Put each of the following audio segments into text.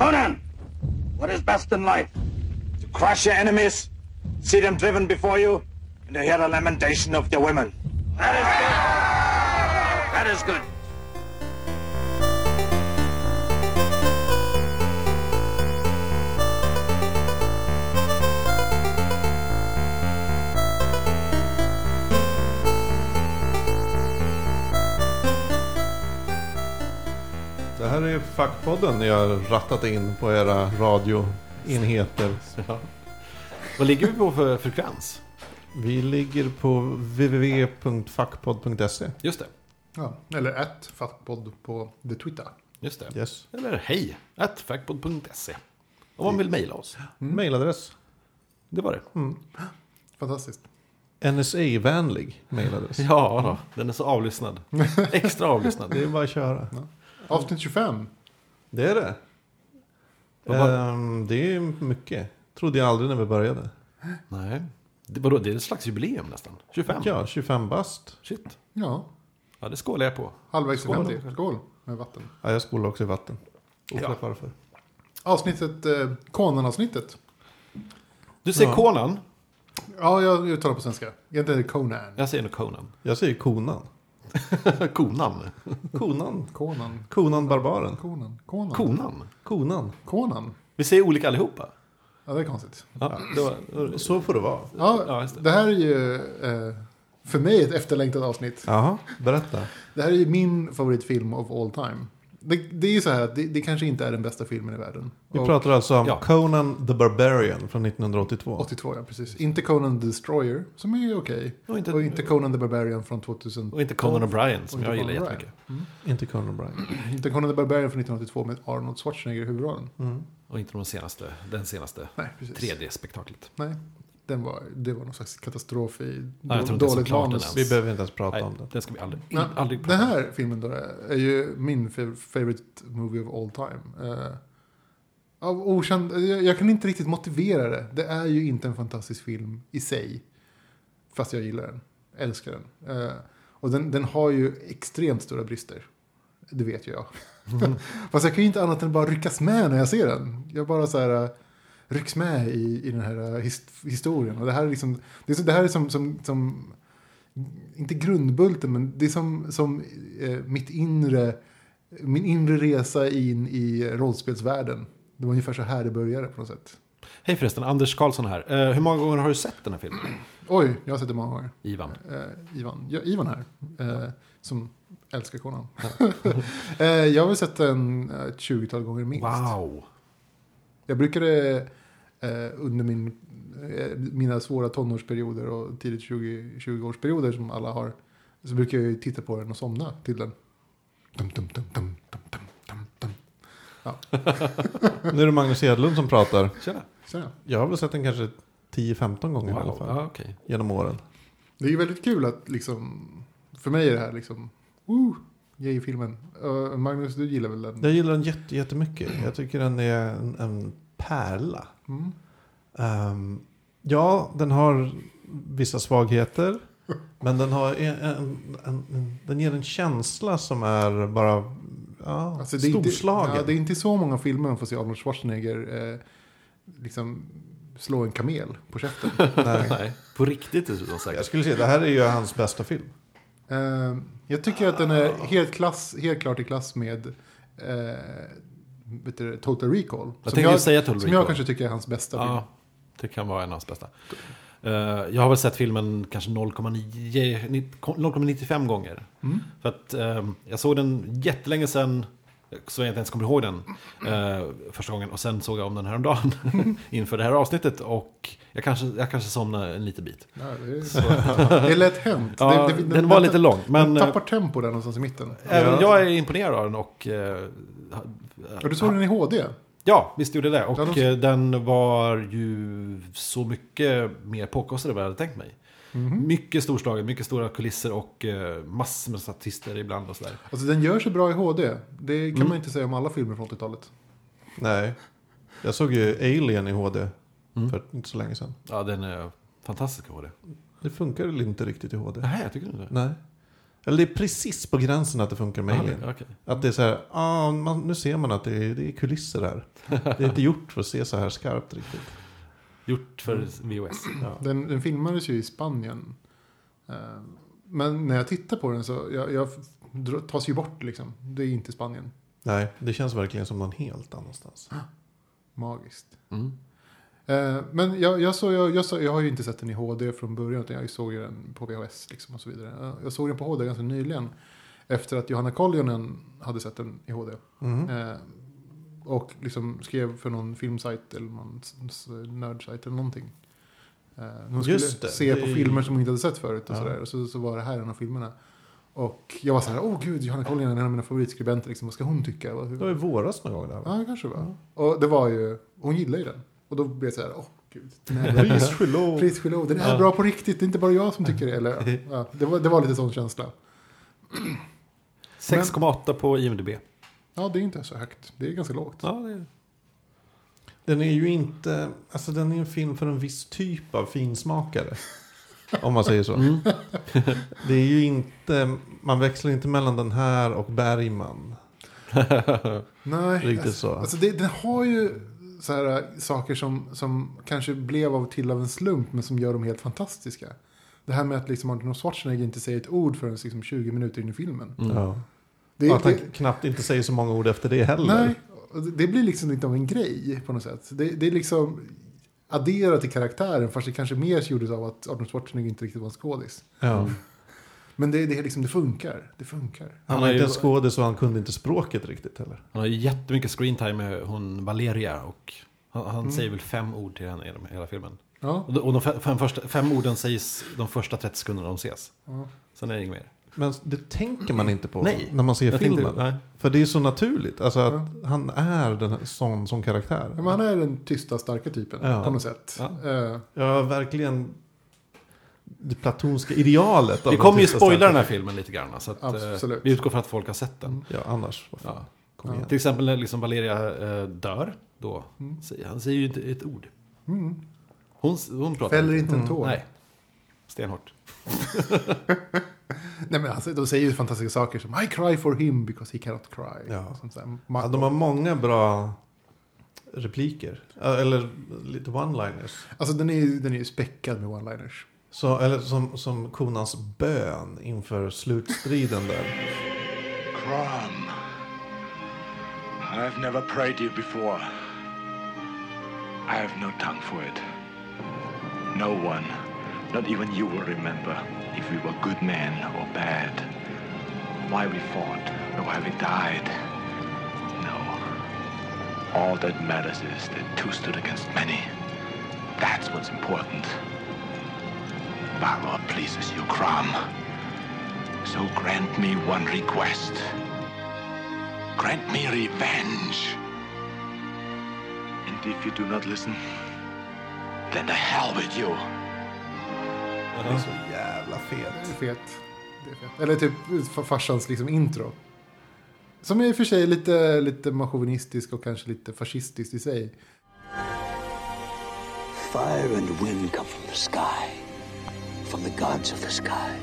Conan, what is best in life? To crush your enemies, see them driven before you, and to hear the lamentation of your women. That is good. That is good. Här är Fackpodden ni har rattat in på era radioenheter. Vad ligger vi på för frekvens? Vi ligger på www.fackpodd.se. Just det. Ja, eller ett fackpodd på the Twitter. Just det. Yes. Eller hej, at factpod.se. Om man vill mejla oss. Mailadress. Det var det. Fantastiskt. NSA-vänlig mailadress. Ja, då. den är så avlyssnad. Extra avlyssnad. Det är bara att köra. Avsnitt 25. Det är det. Ehm, det är mycket. Trodde jag aldrig när vi började. Nej. Det, vadå, det är ett slags jubileum nästan. 25. Ja, 25 bast. Shit. Ja, Ja, det skålar jag på. halvvägs till Skål. 50. Skål med vatten. Ja, jag skolar också i vatten. Oklart Ja. varför. Avsnittet, eh, Conan-avsnittet. Du säger Ja. Conan. Ja, jag uttalar på svenska. Egentligen är det Conan. Jag säger nog Conan. Jag säger konan. Konan. Konan. Conan. Konan barbaren. Conan. Conan. Konan. Konan. Conan. Vi säger olika allihopa. Ja, det är konstigt. Ja, var, Så får det vara. Ja, Ja, det. det här är ju eh, för mig ett efterlängtat avsnitt. Jaha, berätta. Det här är ju min favoritfilm of all time. Det, det är ju så här att det, det kanske inte är den bästa filmen i världen. Vi Och- pratar alltså om Ja. Conan the Barbarian från 1982. 82, ja precis. Inte Conan the Destroyer, som är ju okej. Och inte- Och inte Conan the Barbarian från 2000. och inte Conan O'Brien som jag gillar jättemycket. Inte Conan Bryan. Inte Conan the Barbarian från 1982 med Arnold Schwarzenegger i huvudrollen. Mm. Och inte de senaste, den senaste Nej, precis. 3D-spektaklet. Nej, den var, det var någon slags katastrof i Ja, jag tror inte dåligt den manus. Vi behöver inte ens prata Nej, om det. den ska vi aldrig, Nej, aldrig prata Den om. här filmen då är ju min fav- favorite movie of all time. Eh, av okänd, jag, jag kan inte riktigt motivera det. Det är ju inte en fantastisk film i sig. Fast jag gillar den. Älskar den. Eh, och den, den har ju extremt stora brister. Det vet ju jag. Fast jag kan ju inte annat än bara ryckas med när jag ser den. Jag bara så här eh, rycks med i, i den här his, historien. Och det här är liksom, det, är så, det här är som, som, som inte grundbulten, men det är som, som eh, mitt inre, min inre resa in i rollspelsvärlden. Det var ungefär så här det började på något sätt. Hej förresten, Anders Karlsson här. Eh, hur många gånger har du sett den här filmen? Oj, jag har sett det många gånger. Ivan. Eh, Ivan, ja, Ivan här, eh, som älskar Conan. eh, jag har väl sett den ett 20-tal gånger minst. Wow. Jag brukade under min, eh, mina svåra tonårsperioder och tidigt 20, 20-årsperioder som alla har. Så brukar jag ju titta på den och somna till den. Dum, dum, dum, dum, dum, dum, dum, dum. Nu är det Magnus Edlund som pratar. Tjena. Ja. Jag har väl sett den kanske 10-15 gånger i alla Wow. fall. Ja, okej. Genom åren. Det är ju väldigt kul att liksom, för mig är det här liksom, woo, Yay-filmen. Uh, Magnus, du gillar väl den? Jag gillar den jätte, jättemycket. Jag tycker den är en, en pärla. Mm. Ehm, ja, den har vissa svagheter. Men den, har en, en, en, en, den ger en känsla som är bara ja, Alltså, det är inte, storslagen. ja, det är inte så många filmer man får se Arnold Schwarzenegger eh, liksom slå en kamel på käften. Nej. Nej, på riktigt dessutom Jag säkert. skulle säga det här är ju hans bästa film. Eh, jag tycker att den är helt, klass, helt klart i klass med eh, vet du, Total Recall. Jag som jag, säga Total som Recall. jag kanske tycker är hans bästa film. Ja, det kan vara en av hans bästa. Eh, jag har väl sett filmen kanske 0,9 0,95 gånger. Mm. För att eh, jag såg den jättelänge sedan, så jag inte ens kommer ihåg den eh, första gången. Och sen såg jag om den här om dagen inför det här avsnittet. Och jag kanske, jag kanske somnade en liten bit. Ja, det, är, det är lätt hänt. Ja, det, det, den var lite lång. Men den tappar tempo där någonstans i mitten. även Ja. jag är imponerad av den. Och, Och du såg den i HD? Ja, visst gjorde det. Ja, Och de- eh, den var ju så mycket mer påkostad än vad jag hade tänkt mig. Mhm. Mycket storslagen, mycket stora kulisser och eh, massor med statister ibland och sådär. Alltså den gör sig bra i HD. Det kan Mm. man inte säga om alla filmer från 80-talet. Nej. Jag såg ju Alien i HD Mm. för inte så länge sedan. Ja, den är fantastisk att ha det. Funkar inte riktigt i HD. Nej, jag tycker inte det. Nej. Eller det är precis på gränsen att det funkar med Alien. okej. Att det är så här, ah, man, nu ser man att det är, det är kulisser här. Det är inte gjort för att se så här skarpt riktigt. Gjort för Mm. VOS. Den, den filmades ju i Spanien. Eh, Men när jag tittar på den så jag, jag tas ju bort liksom. Det är inte Spanien. Nej, det känns verkligen som någon helt annanstans. Magiskt. Mm. Eh, Men jag, jag, såg, jag, jag, såg, jag har ju inte sett den i HD från början. Utan jag såg ju den på VHS liksom och så vidare. Jag- Jag såg den på HD ganska nyligen. Efter att Johanna Koljonen hade sett den i HD. Mm. Eh, och liksom skrev för någon filmsajt eller någon nördsajt eller någonting. Eh, hon skulle det, se det på är- filmer som hon inte hade sett förut och Ja. sådär. Och så, så var det här en av filmerna. Och jag var så här, åh gud, Johanna Koljonen är en av mina favoritskribenter. Liksom, vad ska hon tycka? Det var i våras någon gång där va? Ja, kanske det var. Och det var ju, hon gillar ju den. Och då blev jag så här, åh gud. Den är Pris Chilot. Pris Chilot, den är Ja. bra på riktigt. Det är inte bara jag som tycker det. Eller, ja, det, var, det var lite sån känsla. 6,8 på IMDB. Ja, det är inte så högt. Det är ganska lågt. Ja, det är... Den är ju inte, alltså den är en film för en viss typ av finsmakare. Om man säger så. Mm. Det är ju inte, man växlar inte mellan den här och Bergman. Nej, Riktigt alltså, så. Alltså det, den har ju så här, saker som, som kanske blev av till av en slump, men som gör dem helt fantastiska. Det här med att liksom Arnold Schwarzenegger inte säger ett ord förrän liksom 20 minuter in i filmen. Mm. Ja. Det, att han det, knappt inte säger så många ord efter det heller. nej, det- det blir liksom inte av en grej på något sätt. Det, det är liksom adderat till karaktären, fast det kanske mer gjordes av att Arnold Schwarzenegger inte riktigt var en skådis. Ja. Men det, det, är liksom, det funkar. Det funkar. Han Han var har inte ju- en skådis och han kunde inte språket riktigt heller. Han har ju jättemycket screentime med hon Valeria. Och han, han Mm. säger väl fem ord till henne i hela filmen. Ja, Och de, och de fem, fem, första, fem orden sägs de första 30 sekunderna de ses. ja. Sen är det inget mer. Men det tänker man inte på Nej. när man ser Jag filmen. tänkte-. För det är så naturligt. Alltså att han är den här, sån som karaktär. Men han är den tysta, starka typen Ja. på något sätt. Ja. Eh, Ja, verkligen det platonska idealet. Vi kommer ju spoila den här filmen lite grann. Så att, eh, vi utgår från att folk har sett den. Ja, annars. Ja. Kom Ja. Till exempel när liksom Valeria eh, dör. Då Mm. säger han säger ju inte ett ord. Mm. Hon, hon pratar Fäller inte. en tår. Nej. Stenhårt. Nej, men alltså, de säger ju fantastiska saker som I cry for him because he cannot cry. Ja. Sånt där. Ja, de har många bra repliker. Eller lite one-liners. Alltså den är ju den är späckad med one-liners. Så, eller som, som konans bön inför slutstriden där. Kram. I've never prayed you before. I have no tongue for it. No one, not even you, will remember if we were good men or bad. Why we fought, or why we died. No. All that matters is that two stood against many. That's what's important. Valor pleases you, Crom. So grant me one request. Grant me revenge. And if you do not listen, then the hell with you. Den är så jävla Det fet. är fet. Det är fet. Eller typ fa- farsans liksom intro. Som är i och för sig lite, lite machovinistisk och kanske lite fascistisk i sig. Fire and wind come from the sky, from the gods of the sky.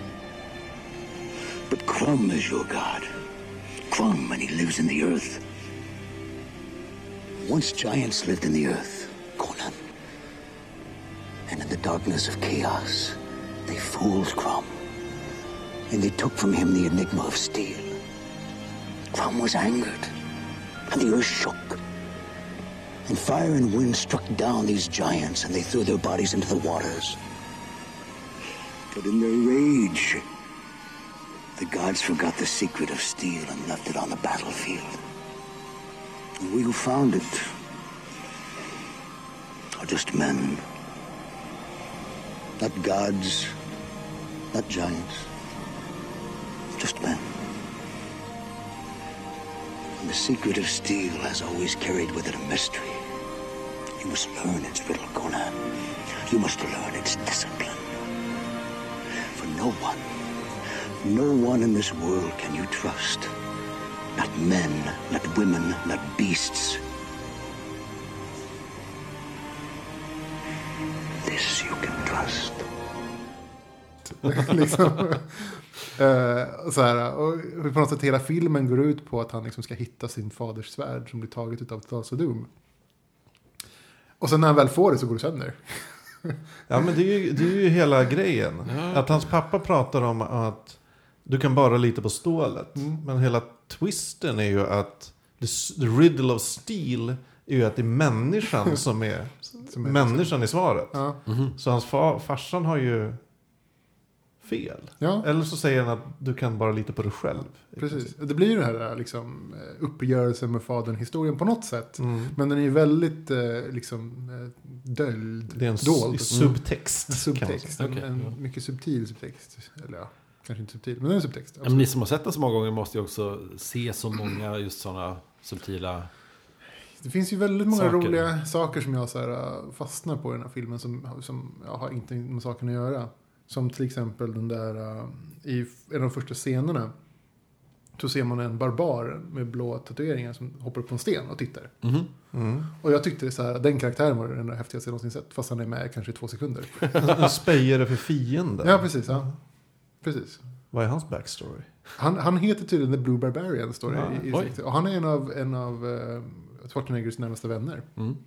But Crum is your god. Crum, and he lives in the earth. Once giants lived in the earth, Conan. And in the darkness of chaos, they fooled Crum. And they took from him the enigma of steel. Crum was angered, and the earth shook. And fire and wind struck down these giants, and they threw their bodies into the waters. But in their rage, the gods forgot the secret of steel and left it on the battlefield. And we who found it are just men. Not gods, not giants, just men. And the secret of steel has always carried with it a mystery. You must learn its riddle, Conan. You must learn its discipline. No one, no one in this world can you trust. Not men, not women, not beasts. This you can trust. liksom. Uh, så här, och på något sätt hela filmen går ut på att han liksom ska hitta sin faders svärd som blir taget av Thals Doom. Och sen när han väl får det så går det sönder. Ja, men det är ju, det är ju hela grejen. Att hans pappa pratar om att du kan bara lita på stålet. Men hela twisten är ju att the, the riddle of steel är ju att det är människan som är, Som är människan i svaret. Ja. Så hans fa, farsan har ju fel. Ja. Eller så säger han att du kan bara lita på dig själv. Precis. princip. Det blir ju den här liksom, eh, uppgörelsen med fadern-historien på något sätt. Mm. Men den är ju väldigt eh, liksom, eh, döljd. Det är en dold. subtext. Man subtext. En, Okej, en mycket subtil subtext. Eller ja, kanske inte subtil, men det är en subtext. Ja, Men ni som har sett den så många gånger måste ju också se så många just sådana subtila... Det finns ju väldigt många Saker. roliga saker som jag så här, fastnar på i den här filmen som, som jag har inte med saken att göra. Som till exempel den där, äh, i en av de första scenerna. Så ser man en barbar med blå tatueringar som hoppar upp på en sten och tittar. Mhm. Mm. Och jag tyckte det så här, den karaktären var den häftigaste jag någonsin sett. Fast han är med kanske i två sekunder. En spejare för fienden. Ja, precis. Ja. Precis. Vad är hans backstory? Han, han heter tydligen The Blue Barbarian, står det Ja, i, i oj. Och han är en av, en av uh, Schwarzeneggers närmaste vänner. Mm.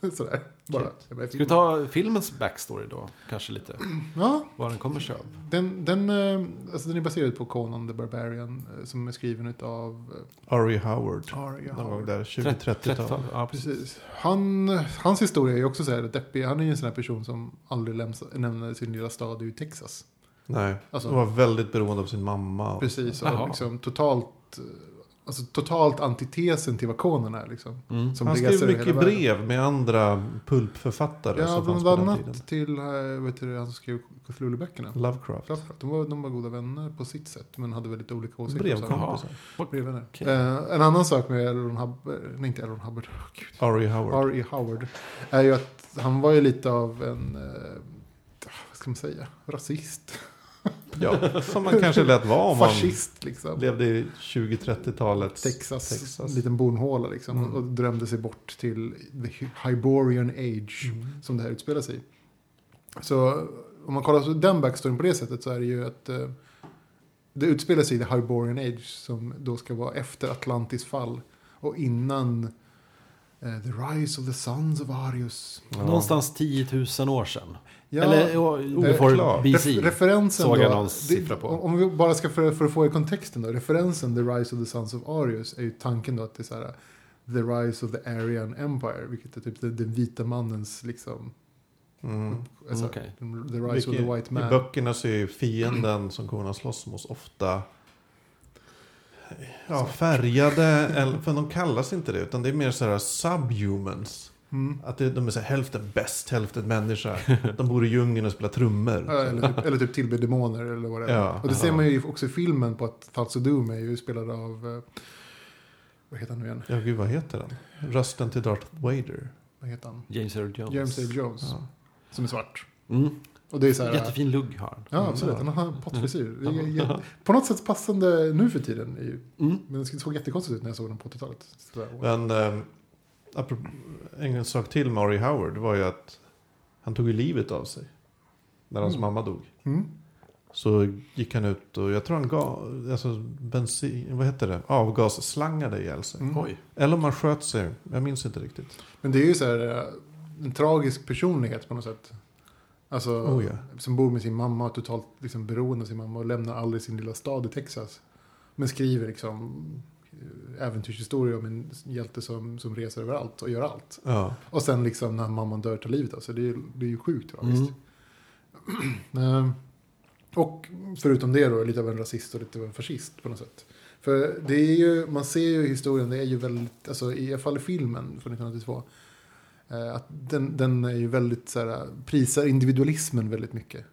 Sådär, bara. Ska vi ta filmens backstory då? Kanske lite. Ja, Var den kommer sig av. Den, den, eh, alltså den är baserad på Conan the Barbarian eh, som är skriven av. Howard. Ari Någon gång Howard. där, 20-30-tal. Ja, precis. Han, hans historia är ju också så här deppig. Han är ju en sån här person som aldrig lämsa, nämner sin lilla stad i Texas. Nej, Alltså- han var väldigt beroende av sin mamma. och- Precis, och liksom totalt, eh, alltså totalt antitesen till vad Conan är. Liksom, Mm. som Han skrev mycket brev med andra pulpförfattare Ja, bland annat till eh, vet du, han som skrev Cthulhu-böckerna. Lovecraft. Lovecraft. De var, de var goda vänner på sitt sätt, men hade väldigt olika åsikter. Brevkompisar. Brevvänner. Okej. Eh, en annan sak med L. Ron Hubbard, nej inte L. Ron Hubbard, oh. R.E. Howard. R.E. Howard är ju att han var ju lite av en, eh, vad ska man säga, rasist. Ja, som man kanske lät vara om man Fascist liksom. levde i 20-30-talets Texas, Texas. en liten bonhåla liksom. Mm. Och drömde sig bort till the Hyborian age Mm. som det här utspelar sig i. Så om man kollar på den backstoryn på det sättet så är det ju att eh, det utspelar sig i the Hyborian age som då ska vara efter Atlantis fall och innan eh, the rise of the sons of Arius. Ja. Någonstans 10 000 år sedan. Ja, Eller before. BC. Ref- referensen Såg jag då, någon det- siffra på. Om vi bara ska för, för att få i kontexten då. Referensen The Rise of the Sons of Arius är ju tanken då att det är så här The Rise of the Aryan Empire. Vilket är typ den, den vita mannens liksom. Mm. Alltså, okej. The Rise of Mycket- the White Man. I böckerna så är ju fienden som Konan slåss mot ofta ja, färgade, eller, för de kallas inte det, utan det är mer så här subhumans. Mm. Att det, de är så här, hälften bäst, hälften människa. De bor i djungeln och spelar trummor. Ja, eller, typ, eller typ tillbe demoner eller vad det är. Ja, och det ser ja. man ju också i filmen på att of Doom är ju spelad av, eh, vad heter han nu igen? Ja, gud vad heter den? Rösten till Darth Vader. Vad heter han? James Earl Jones. James Earl Jones. Ja. Som är svart. Mm. Och det är så här, Jättefin lugg har han. Ja, absolut. Han har en pottfrisyr. Jä- På något sätt passande nu för tiden. Mm. Men det såg jättekonstigt ut när jag såg den på 80-talet. Så där. Men eh, en sak till med Ari Howard var ju att han tog ju livet av sig. När hans Mm. mamma dog. Mm. Så gick han ut och jag tror han gav, alltså bensin, vad heter det, avgasslangade ihjäl sig. Mm. Oj. Eller om han sköt sig, jag minns inte riktigt. Men det är ju så här eh, en tragisk personlighet på något sätt. Alltså, Oh, ja. som bor med sin mamma totalt liksom, beroende av sin mamma och lämnar aldrig sin lilla stad i Texas. Men skriver liksom eh, äventyrshistoria om en hjälte som, som reser överallt och gör allt. Ja. Och sen liksom när mamman dör tar livet av sig. Det är, det är ju sjukt tragiskt. Mm. Eh, och förutom det då, lite av en rasist och lite av en fascist på något sätt. För det är ju, man ser ju historien, det är ju väldigt, alltså i alla fall i filmen från 1982. Eh, Att den, den är ju väldigt så här, prisar individualismen väldigt mycket.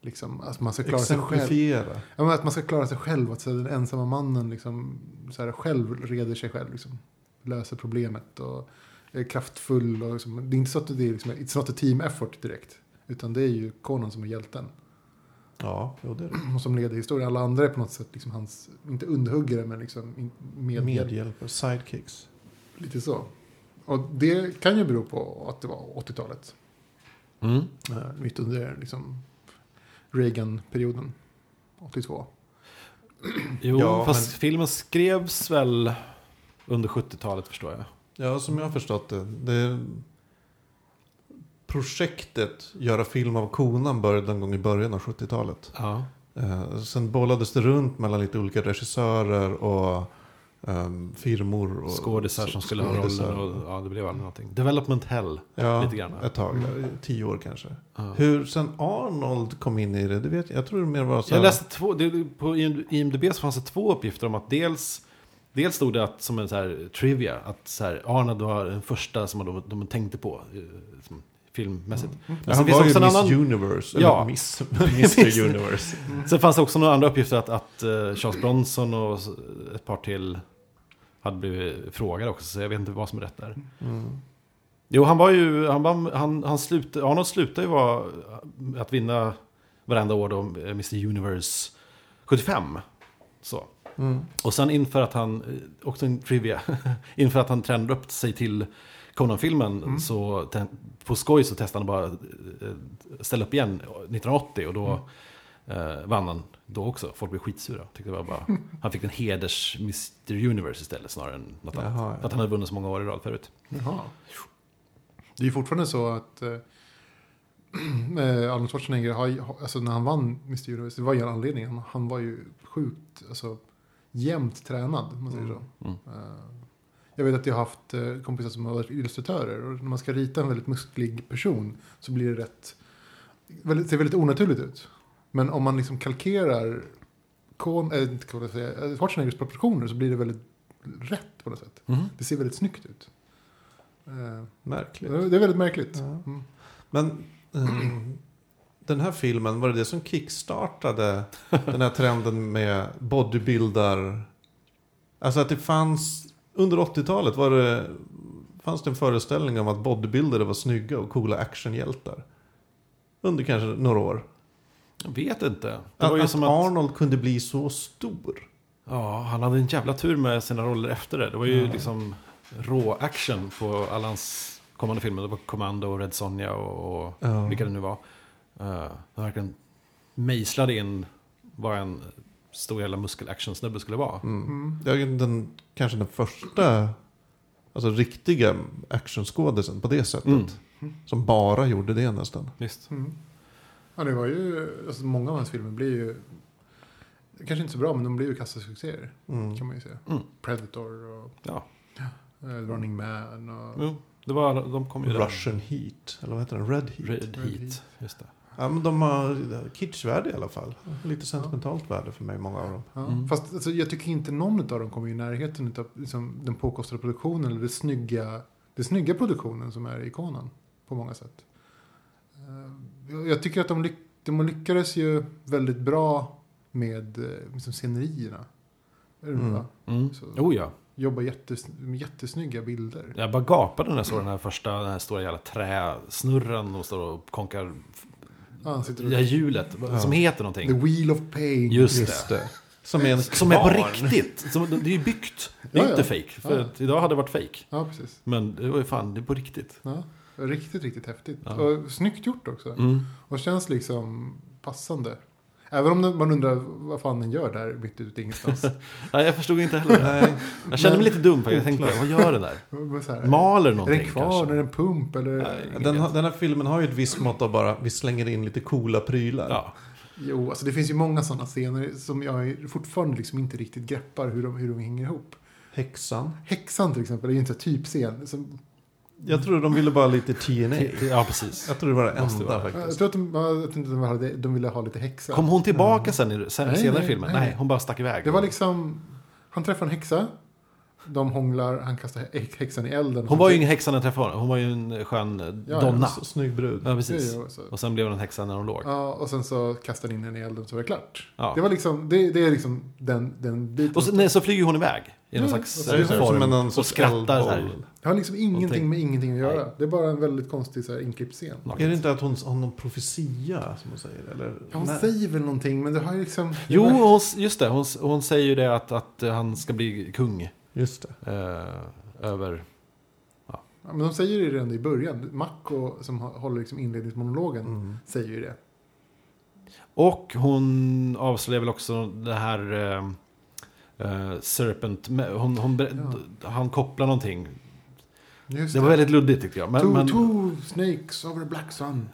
Liksom, att man ska klara sig själv. Ja, att man ska klara sig själv. Att så här, den ensamma mannen liksom, så här, själv reder sig själv. Liksom, löser problemet och är kraftfull. Och, liksom, det är inte så att det är liksom, it's not a team effort direkt. Utan det är ju Conan som är hjälten. Ja, jo, det är det. Och som leder historien. Alla andra är på något sätt liksom hans, inte underhuggare men liksom in- medhjälp. Medhjälpare, sidekicks. Lite så. Och det kan ju bero på att det var 80-talet. Mm. Eh, mitt under liksom, Reagan-perioden. 82. Jo, Ja, fast filmen skrevs väl under 70-talet förstår jag. Ja, som jag har förstått det. det projektet göra film av konan började någon gång i början av 70-talet. Ja. Eh, sen bollades det runt mellan lite olika regissörer och ehm, firmor. Och Skådisar som skulle ha rollen och ja, det blev aldrig någonting. Development Hell. Ja, lite grann. ett tag. där, Tio år kanske. Ja. Hur sen Arnold kom in i det, det vet jag. Jag tror det mer var så Jag läste två, det, på IMDB så fanns det två uppgifter om att dels Dels stod det att, som en så här trivia, att så här, Arnold var den första som de, de tänkte på eh, som, filmmässigt. Men Ja, sen han var ju också Miss annan, Universe. Ja. Miss, Mr Universe. Sen fanns det också några andra uppgifter att, att eh, Charles Bronson och ett par till hade blivit frågade också, så jag vet inte vad som är rätt där. Mm. Jo, han var ju, han, var, han, han slut, Arnold slutade ju vara att vinna varenda år då eh, Mr Universe 75. Så. Mm. Och sen inför att han, eh, också en trivia, inför att han tränade upp sig till Conan-filmen så te- på skoj så testade han bara eh, ställa upp igen 1980 och då eh, vann han då också. Folk blev skitsura. Tyckte det var bara, han fick en heders Mr Universe istället snarare än något annat. Jaha, För ja. att han hade vunnit så många år i rad förut. Jaha. Det är ju fortfarande så att eh, eh, Arnold Schwarzenegger, har, alltså när han vann Mr. Universe, det var ju en anledning. Han, han var ju sjukt, alltså jämnt tränad, man säger så. Mm. Eh, jag vet att jag har haft eh, kompisar som har varit illustratörer och när man ska rita en väldigt musklig person så blir det rätt, väldigt, ser väldigt onaturligt ut. Men om man liksom kalkerar Kon, äh, inte jag säga, Schwarzeneggers proportioner så blir det väldigt rätt på något sätt. Mhm. Det ser väldigt snyggt ut. Eh, Märkligt. det är väldigt märkligt. Ja. Mm. Men ehm, den här filmen, var det det som kickstartade den här trenden med bodybuildar? Alltså att det fanns, under 80-talet var det, fanns det en föreställning om att bodybuildare var snygga och coola actionhjältar. Under kanske några år. Jag vet inte. Det Att, var ju att som att, Arnold kunde bli så stor. ja, han hade en jävla tur med sina roller efter det. Det var ju Ja. liksom rå action på alla hans kommande filmer. Det var Commando, Red Sonja och, och Ja. vilka det nu var. Uh, verkligen mejslade in vad en stor jävla muskel-action-snubbe skulle vara. Mm. Mm. Är den, kanske den första alltså, riktiga actionskådisen på det sättet. Mm. Som bara gjorde det nästan. Visst. Ja, det var ju, alltså många av hans filmer blir ju, kanske inte så bra, men de blir ju kassasuccéer. Mm. Kan man ju säga. Mm. Predator och Ja. eh, Running Man och... Jo, det var, de kom ju där. Russian Heat, eller vad heter den? Red Heat. Red Red Heat. Heat. Just det. Ja, men de har kitschvärde i alla fall. Lite sentimentalt värde för mig, många av dem. Ja. Mm. Fast alltså, jag tycker inte någon av dem kommer i närheten av liksom, den påkostade produktionen eller det snygga, det snygga produktionen som är ikonen på många sätt. Eh, jag- tycker att de, lyck, de lyckades ju väldigt bra med eh, liksom, scenerierna. Är det Mm. va? Mm. Oh ja. Jobba jättes, med jättesnygga bilder. Jag bara gapade när jag såg den här första, den här stora jävla träsnurren och står och konkar Ja, hjulet. Som heter någonting. The Wheel of Pain. Just det. det. Som är en Som är på riktigt. Som, det är ju byggt. Det är Ja, ja. inte fake. För Ja. idag hade det varit fake. Ja, precis. Men det var ju fan, det är på riktigt. Ja, riktigt, riktigt häftigt. Ja. Och snyggt gjort också. Mm. Och känns liksom passande. Även om man undrar vad fan den gör där mitt ute i ingenstans. Nej, jag förstod inte heller det. Nej, Jag kände mig lite dum. För jag tänkte, vad gör den där? Här, Maler är någonting den kvar? kanske? Är det en pump? Eller? Nej. den, den här filmen har ju ett visst mått av bara, vi slänger in lite coola prylar. Ja. Jo, alltså det finns ju många sådana scener som jag fortfarande liksom inte riktigt greppar hur de, hur de hänger ihop. Häxan. Häxan till exempel är ju inte en typscen. Som, Jag tror de ville bara lite TNA. ja, precis. Jag tror det var det enda vara. jag faktiskt. tror att de, jag tror de, hade, de ville ha lite häxa. Kom hon tillbaka sen i sen, Nej, senare nej, i filmen? nej. Nej, hon bara stack iväg. Det var liksom, han träffar en häxa. De hånglar, han kastar hä- häxan i elden. Hon var ju ingen häxa när jag träffade henne. Hon var ju en skön eh, Ja, donna. Så snygg brud. Ja, precis. Ja, så. Och sen blev hon en häxa när hon låg. Ja, och sen så kastar han in den i elden så var det klart. Ja. Det var liksom, det, det är liksom den, den biten. Och så, nej, så flyger hon iväg. I någon Ja, slags och Det så- som form. en, och skrattar så här. Det har liksom ingenting med ingenting att göra. Nej. Det är bara en väldigt konstig så här, inklippt scen. Naket. Är det inte att hon har någon profetia som hon säger? Eller? Ja, hon Nej. säger väl någonting, men det har ju liksom... Jo, hon, just det. Hon, hon säger ju det att, att han ska bli kung. Just det. Eh, över... Ja, men de säger ju det redan i början. Mako, som håller liksom inledningsmonologen, Mm. säger ju det. Och hon avslöjar väl också det här eh, eh, Serpent. Hon, hon, ber- Han kopplar någonting. Just Det var väldigt luddigt tyckte jag. Men, two, men, two snakes over a black sun.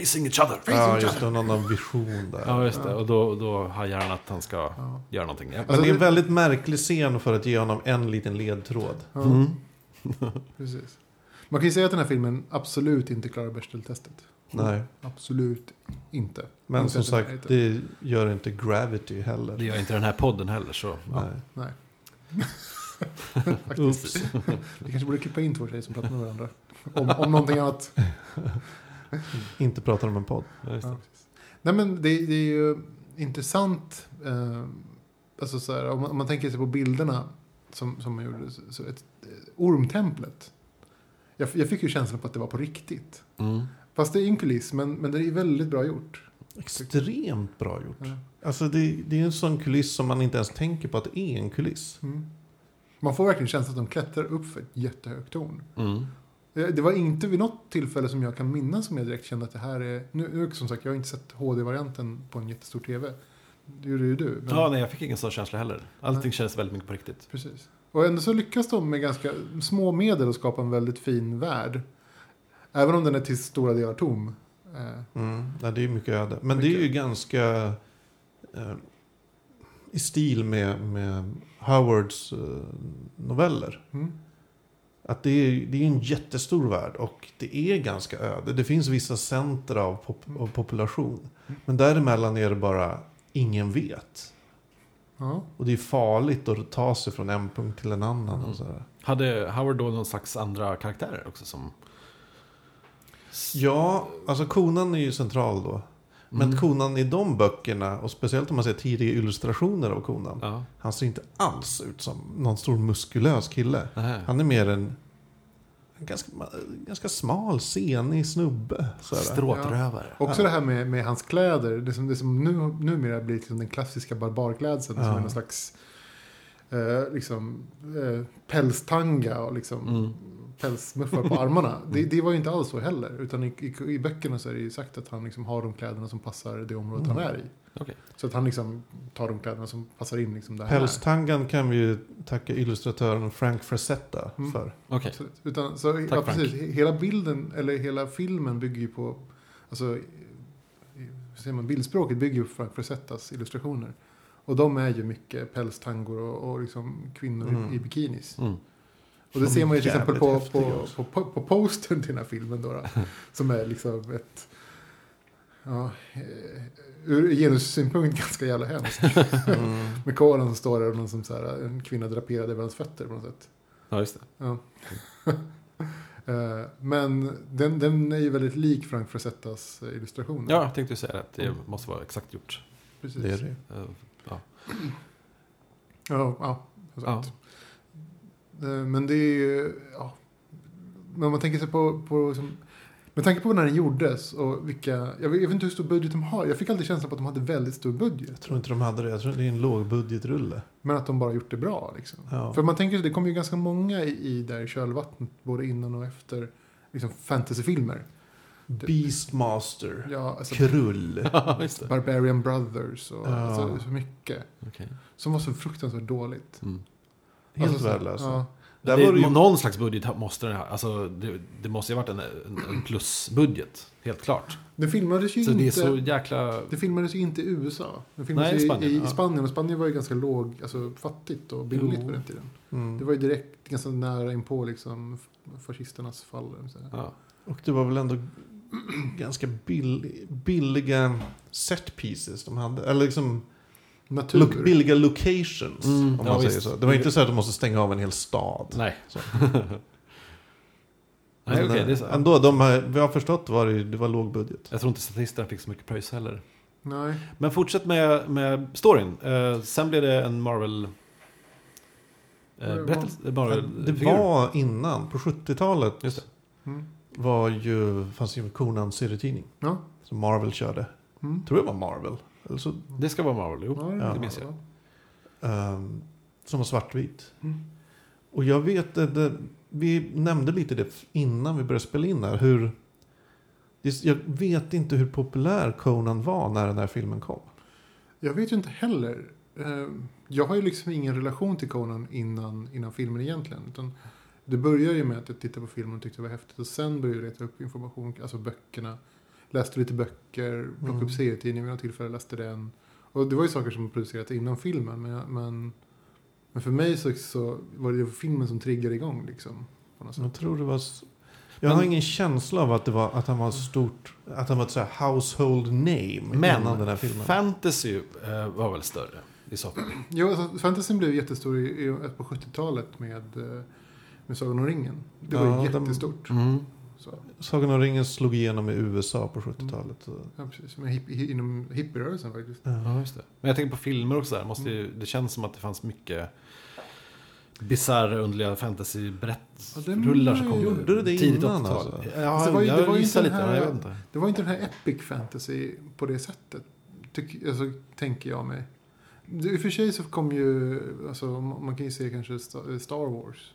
Facing each other. Ja, just det. Någon vision där. Ja, just det. Och då, då hajar han att han ska Ja. göra någonting. Ja. Men Alltså, det är en väldigt märklig scen för att ge honom en liten ledtråd. Ja, Mm. precis. Man kan ju säga att den här filmen absolut inte klarar Bechdel-testet. Nej. Absolut inte. Men Inte som sagt, det gör inte Gravity heller. Det gör inte den här podden heller. Så, ja. Nej. Nej. Faktiskt. Vi kanske borde klippa in två tjejer som pratar med varandra. Om, om någonting annat. Inte pratar om en podd. Ja, just det. Ja, precis. Nej men det, det är ju intressant. Eh, alltså så här, om, man, om man tänker sig på bilderna som, som man gjorde. Så, så ett, eh, ormtemplet. Jag, jag fick ju känslan på att det var på riktigt. Mm. Fast det är en kuliss, men, men det är väldigt bra gjort. Extremt bra gjort. Ja. Alltså det, det är en sån kuliss som man inte ens tänker på att det är en kuliss. Mm. Man får verkligen känslan att de klättrar upp för ett jättehögt torn. Mm. Det det var inte vid något tillfälle som jag kan minnas som jag direkt kände att det här är... Nu, som sagt, jag har inte sett HD-varianten på en jättestor TV. Det gjorde ju du. Men, Ja, nej, jag fick ingen sån känsla heller. Allting känns väldigt mycket på riktigt. Precis. Och ändå så lyckas de med ganska små medel att skapa en väldigt fin värld. Även om den är till stora delar tom. Eh, Mm. Ja, det är mycket öde. Men det är ju ganska eh, i stil med, med Howards eh, noveller. mm. Att det är, det är en jättestor värld och det är ganska öde. Det finns vissa centra av, pop, av population. Men däremellan är det bara ingen vet. Ja. Och det är farligt att ta sig från en punkt till en annan. Mm. Och sådär. Hade Howard då någon slags andra karaktärer också som... Ja, alltså konan är ju central då. Men Mm. konan i de böckerna, och speciellt om man ser tidiga illustrationer av konan. Ja. Han ser inte alls ut som någon stor muskulös kille. Nähä. Han är mer en, en ganska, ganska smal, senig snubbe. Stråtrövare. Också Ja. det här med, med hans kläder. Det som, det som nu, numera blir liksom den klassiska barbarklädseln. Som Ja. är någon slags eh, liksom, eh, pälstanga och liksom, Mm. Pälsmuffar på armarna. Det, det var ju inte alls så heller. Utan i, i, i böckerna så är det ju sagt att han liksom har de kläderna som passar det området han är i. Okej. Så att han liksom tar de kläderna som passar in liksom där. Pälstangan kan vi ju tacka illustratören Frank Frazetta Mm. för. Absolut. Utan, så, ja, Frank. precis, He- hela bilden, eller hela filmen bygger ju på, alltså, säger man, bildspråket bygger ju på Frank Frazettas illustrationer. Och de är ju mycket pälstangor och, och liksom kvinnor Mm. i, i bikinis. Mm. Och det De ser man ju till exempel på, på, också. på, på, postern till den här filmen då. då som är liksom ett, ja, eh, ur genussynpunkt ganska jävla hemskt. Mm. Med koran som står där och någon som så här, en kvinna draperad över hans fötter på något sätt. Ja, just det. Ja. Eh, Men den, den är ju väldigt lik Frank Frazettas eh, illustrationer. Ja, jag tänkte säga att det måste vara exakt gjort. precis. Det är det. Ja. Ja, ja, Ja. Eh, Men det är ju... Ja. Men om man tänker sig på... på som, med tanke på när den gjordes och vilka... Jag vet, jag vet inte hur stor budget de har. Jag fick alltid känslan på att de hade väldigt stor budget. Jag tror inte de hade det. Jag tror det är en lågbudgetrulle. Men att de bara gjort det bra. Liksom. Ja. För man tänker sig, det kommer ju ganska många i, i där i kölvattnet. Både innan och efter liksom fantasyfilmer. Beastmaster. Ja, alltså, Krull. Ja. Barbarian Brothers och Ja. alltså, så mycket. Okej. Som var så fruktansvärt dåligt. Mm. Helt Alltså, så- värdelösa. Ja. Där det, var det ju... Någon slags budget måste den ha. Alltså, det, det måste ju ha varit en, en, plusbudget. Helt klart. Det filmades ju Så det är inte... så jäkla... Det filmades ju inte i USA. Det filmades Nej, i Spanien, i, i ja. Spanien. Och Spanien var ju ganska låg, alltså fattigt och billigt Jo. på den tiden. Mm. Det var ju direkt ganska nära inpå liksom fascisternas fall. Ja. Och det var väl ändå ganska bill, billiga set pieces de hade. Eller liksom Natur. look, billiga locations. Mm, om ja, man säger visst. så. Det var inte så att de måste stänga av en hel stad. Nej. Så. Nej, okej. det är eh, så. Ändå, de här, vi har förstått var det, det var låg budget. Jag tror inte statisterna fick så mycket pröjs heller. Nej. Men fortsätt med, med storyn. Eh, sen blev det en Marvel... Eh, Det var- berättelse, Marvel Det figur. var innan, på 70-talet, Just det. Mm. var ju, fanns ju Conan serietidning. Ja. Som Marvel körde. Mm. Tror jag var Marvel. Eller så, Det ska vara Marvel, jo. Ja, det minns jag. ehm, som var svartvit. Mm. Och jag vet, att det, vi nämnde lite det innan vi började spela in här, hur Det, jag vet inte hur populär Conan var när den här filmen kom. Jag vet ju inte heller. Eh, Jag har ju liksom ingen relation till Conan innan, innan filmen egentligen. Utan det började ju med att jag tittade på filmen och tyckte det var häftigt. Och sen började jag leta upp information, alltså böckerna. Läste lite böcker, plockade Mm. upp serietidningen vid något tillfälle, läste den. Och det var ju saker som producerats innan filmen. Men, jag- men, men för mig så, så var det ju filmen som triggade igång liksom. På något sätt. Jag tror det var... Jag Men- har ingen känsla av att, det var, att han var stort... Att han var ett så här household name innan den här Men filmen. fantasy eh, var väl större i så fall. Jo, alltså, fantasyn blev jättestor i, i, på 70-talet med, eh, med Sagan om ringen. Det var Ja, jättestort. Mm. Så, Sagan om ringen slog igenom i USA på 70-talet. så- ja, precis, med hipp, hi- inom hippierörelsen faktiskt. Ja, just det. Men jag tänker på filmer också där. Måste ju, det känns som att det fanns mycket bisarra, underliga Ja, det fantasy-berättrullar som kom Gjorde det det tidigt innan, 80-tal. alltså? Ja, Alltså, det var ju- det var jag gissar inte lite, men jag vet inte. Det var inte den här epic fantasy på det sättet. Tyck, alltså, tänker jag mig. Det- I och för sig så kom ju, alltså, man kan ju se kanske Sta- Star Wars.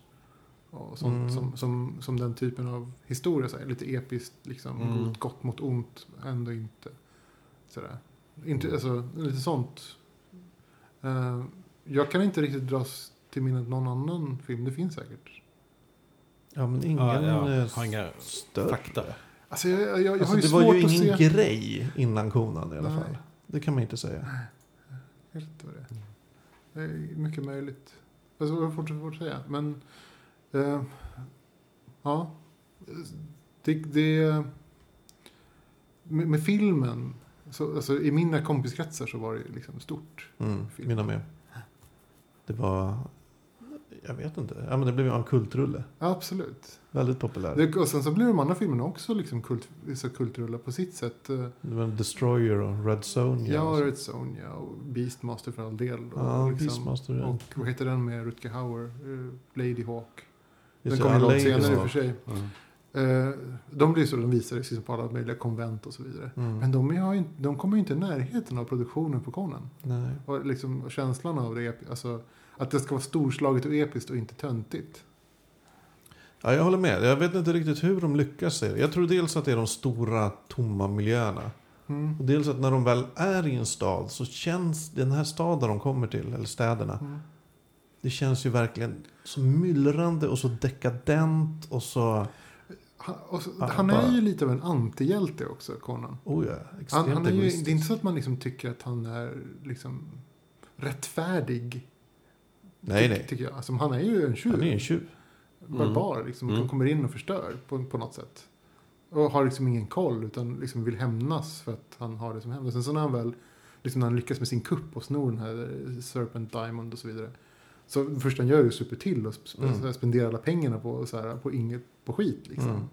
Och sånt, Mm. som, som, som den typen av historia, så här, lite episkt, liksom, Mm. gott, gott mot ont, ändå inte. Sådär. Inte, alltså, lite sånt. Eh, jag kan inte riktigt dras till minnet någon annan film, det finns säkert. Ja, men ingen Ja, jag eh, har inga större. fakta. Alltså, jag, jag, jag Alltså, har ju det svårt var ju att ingen se... grej innan konan i alla Nej. fall. Det kan man inte säga. Jag vet inte vad det är. Det är mycket möjligt. Alltså, jag har svårt svårt att säga. Men, eh, ja. Det, det, med, med filmen, så, alltså, i mina kompiskretsar så var det liksom stort. Mm, Film. mina med. Det var... Jag vet inte. Ja, men det blev en kultrulle. Ja, absolut. Väldigt populär. Det, och sen så blev de andra filmerna också liksom kult, så kultrullar på sitt sätt. Eh, Det var en Destroyer och Red Sonja. Ja, och. Red Sonja och Beastmaster för all del. Och, Ja, liksom, Beastmaster. ja. och vad heter den med Rutger Hauer? Eh, Lady Hawk. Den det, kom ju ja, långt senare i och för sig. Eh, de blir så, de visades liksom på alla möjliga konvent och så vidare. Mm. Men de, inte- de kommer ju inte i närheten av produktionen på Conan. Nej. Och liksom känslan av det, alltså, att det ska vara storslaget och episkt och inte töntigt. Ja, jag håller med. Jag vet inte riktigt hur de lyckas. Jag tror dels att det är de stora tomma miljöerna. Mm. Och dels att när de väl är i en stad så känns den här staden de kommer till, eller städerna. Mm. Det känns ju verkligen så myllrande och så dekadent och så... Han, och så, han är bara- ju lite av en antihjälte också, Conan. Oh ja, extremt Han, han är ju, det är inte så att man liksom tycker att han är liksom rättfärdig. Nej, tyck- nej. Tycker jag. Alltså, han är ju en tjuv. Han är en tjuv. barbar liksom, Mm. kommer in och förstör på, på något sätt. Och har liksom ingen koll utan liksom vill hämnas för att han har det som händer. Sen så när han väl, liksom när han lyckas med sin kupp och snor den här Serpent Diamond och så vidare. Så det första han gör är att super till och sp- Mm. spendera alla pengarna på, så här, på inget, på skit liksom. Mm.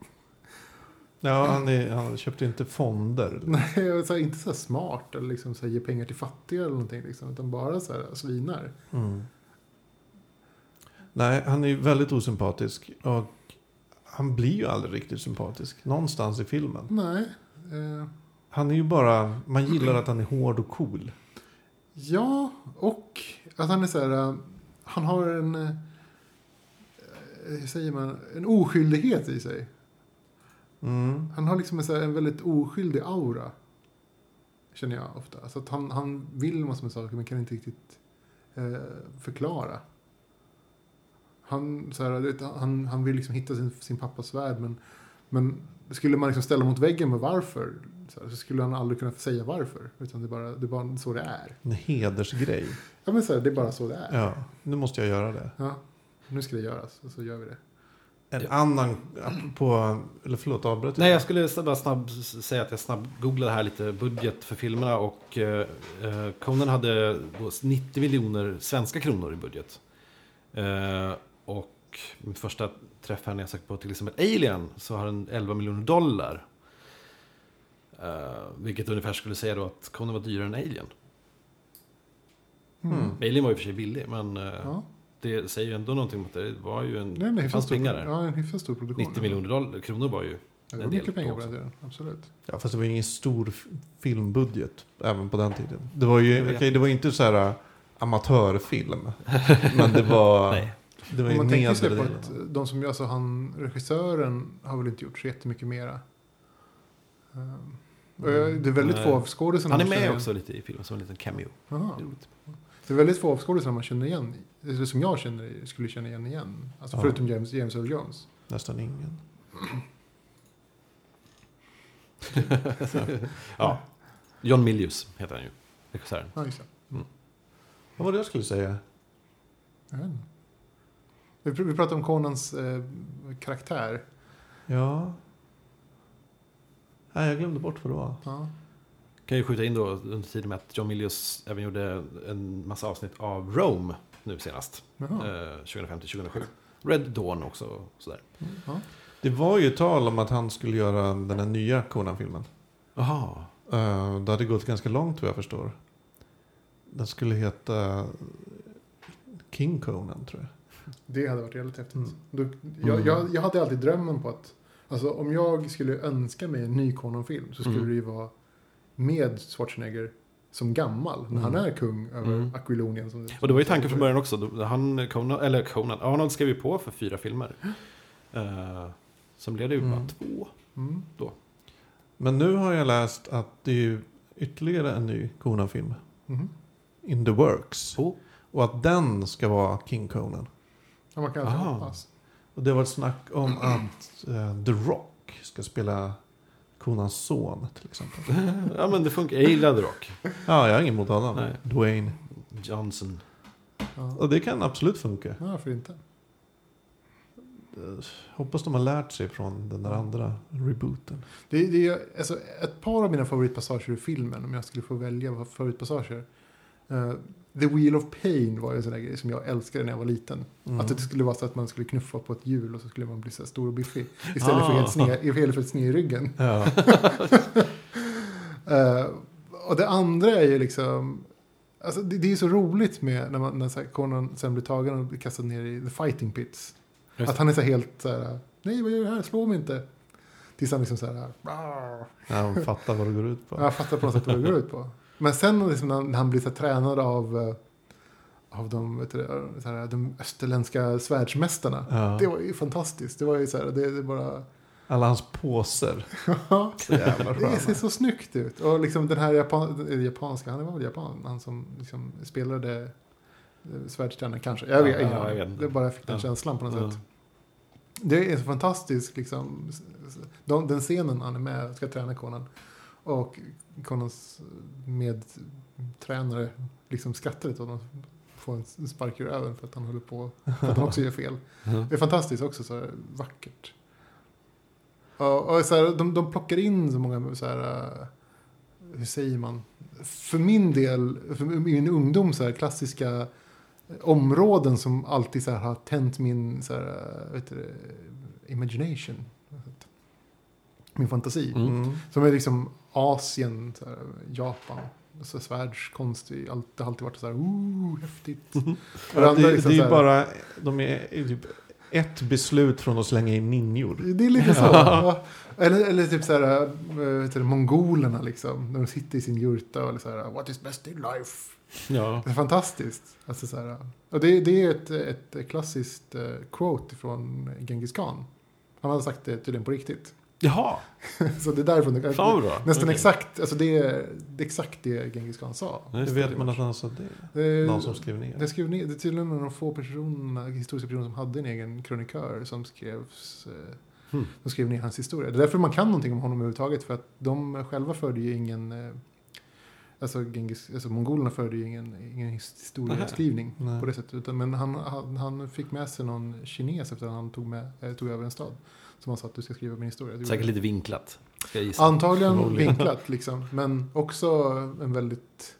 Ja, han, är, han köpte inte fonder. Nej, så här, inte så smart eller liksom så här, ge pengar till fattiga eller någonting liksom, utan bara så här svinar. Mm. Nej, han är ju väldigt osympatisk. Och han blir ju aldrig riktigt sympatisk. Någonstans i filmen. Nej. Eh, Han är ju bara... Man gillar att han är hård och cool. Ja, och att han är så här... Han har en... äh, Hur säger man? En oskyldighet i sig. Mm. Han har liksom en, så här, en väldigt oskyldig aura. Känner jag ofta. Så att han, han vill massor med saker men kan inte riktigt eh, förklara. Han, så här, han, han vill liksom hitta sin, sin pappas värld men, men skulle man liksom ställa mot väggen med varför så, här, så skulle han aldrig kunna säga varför. Utan det är bara, det är bara så det är. En hedersgrej. Ja men så här, det är bara så det är. Ja, nu måste jag göra det. Ja, nu ska det göras och så gör vi det. En annan... På, eller förlåt, avbröt Nej, jag skulle bara snabb säga att jag snabbgooglade här lite budget för filmerna och eh, eh, Conan hade då 90 miljoner svenska kronor i budget. Eh, och mitt första träff här när jag sökte på till exempel Alien så har den 11 miljoner dollar. Eh, vilket ungefär skulle säga då att Conan var dyrare än Alien. Mm. Alien var ju för sig billig men eh, Ja, det säger ju ändå någonting om att det var ju en... det en hyfsat fanns pengar där. ja, en hyfsat stor produktion. 90 miljoner dollar, kronor var ju... Det en var del mycket pengar på den tiden, absolut. Ja, fast det var ingen stor filmbudget även på den tiden. Det var ju okej, det var inte så här äh, amatörfilm. men det var, Nej. det var Om ju man tänker sig på att de som, alltså han, regissören har väl inte gjort så jättemycket mera. Jag- Det är väldigt få av skådisarna Han är med också lite i filmen som en liten cameo. Jaha. Det är roligt. Det är väldigt få av skådisarna man känner igen. Eller Som jag känner, skulle känna igen igen. Alltså Ja. förutom James, James Earl Jones. Nästan ingen. Ja. John Milius heter han ju. Regissören. Ja, just det. Vad var det jag skulle säga? Jag vet inte. Vi pratade om Conans eh, karaktär. Ja. Nej, jag glömde bort vad det var. Ja. Kan ju skjuta in då under tiden med att John Milius även gjorde en massa avsnitt av Rome nu senast. Jaha. Eh, 2005-2007. Red Dawn också. och Sådär. Ja. Det var ju tal om att han skulle göra den här nya Conan-filmen. Jaha. Uh, det hade gått ganska långt vad jag förstår. Den skulle heta King Conan tror jag. Det hade varit jävligt häftigt. Mm. Då, jag, jag, jag hade alltid drömmen på att alltså, om jag skulle önska mig en ny Conan-film så skulle Mm. det ju vara med Schwarzenegger som gammal. När han är kung över Mm. Aquilonien. Som, Och det var ju tanken från början också. Då- Han, Conan, eller Conan, Arnold skrev ju på för fyra filmer. Uh, sen blev det ju bara Mm. två. Mm. Men nu har jag läst att det är ju ytterligare en ny Conan-film. Mhm. In the works. Oh. Och att den ska vara King Conan. Ja, man kan Aha. hoppas. Och det var ett snack om att eh, The Rock ska spela Conans son till exempel. Ja men det funkar. Jag gillade Rock. Ja, jag har ingen emot honom. Nej. Dwayne. Johnson. Ja. Och det kan absolut funka. Ja, varför inte? Eh, Hoppas de har lärt sig från den där andra rebooten. Det, det är alltså, ett par av mina favoritpassager i filmen, om jag skulle få välja vad favoritpassager. Uh, The Wheel of Pain var en sån där grej som jag älskade när jag var liten. Mm. Att det skulle vara så att man skulle knuffa på ett hjul och så skulle man bli så stor och biffig. Istället för Ah. helt sned, istället för ett sned i ryggen. Ja. Eh, och det andra är ju liksom... Alltså det, det är så roligt med när, man, när så här Conan sen blir tagen och blir kastad ner i the fighting pits. Just Att han är så här helt så här, nej vad gör du här, slå mig inte. Tills han liksom så här, ja, de fattar vad det går ut på. jag fattar på något sätt vad det går ut på. Men sen liksom när, han blir så här tränad av, eh, av de, vet du, så här, de österländska svärdsmästarna. Ja. Det var ju fantastiskt. Det var ju så här, det, det bara... Alla hans påser. Jävla Det ser så snyggt ut. Och liksom den här japan, eh, japanska, han var väl japan, han som liksom spelade eh, svärdstränaren kanske. Jag vet, Ja, ja, jag aning. vet inte. Det bara jag fick den Ja. känslan på något Ja. sätt. Det är så fantastiskt liksom. De, den scenen han är med ska träna Conan. Och Conans medtränare liksom skrattar lite åt honom. Får en spark i röven för att han håller på. För att han också gör fel. Det är fantastiskt också, så här, vackert. Och, och så här, de, de plockar in så många, så här, hur säger man? För min del, för min ungdom, så här, klassiska områden som alltid så här, har tänt min så här, vet du, imagination. Min fantasi. Mm. Som är liksom Asien, så här, Japan. Så svärdskonst, det har alltid, varit så här, ooh, häftigt. Och Ja, det, liksom det är ju bara, de är typ ett beslut från att slänga in ninjor. Det är lite så. ja. Eller, eller typ så här, äh, vet du, mongolerna liksom. När de sitter i sin jurta och så här, what is best in life? Ja. Det är fantastiskt. Alltså så här, och det, det är ett, ett klassiskt eh, quote från Genghis Khan. Han hade sagt det tydligen på riktigt. Jaha, Så det är därifrån det fan bra. Nästan Okej. exakt, alltså det är, det är exakt det Genghis Khan sa. Det. vet man att han sa det. Det, Någon som skrev ner. det, skrev ner, det är tydligen en av de få personerna, historiska personer som hade en egen krönikör som skrevs eh, Hmm. De skrev ner hans historia. Det är därför man kan någonting om honom överhuvudtaget. För att de själva förde ju ingen... eh, Alltså, Genghis, alltså mongolerna förde ju ingen, ingen historieskrivning på det sättet. Utan, men han, han, han fick med sig någon kines efter att han tog, med, eh, tog över en stad. Som han sa att du ska skriva min historia. Det Säkert lite vinklat. Ska jag gissa. Antagligen vinklat liksom. Men också en väldigt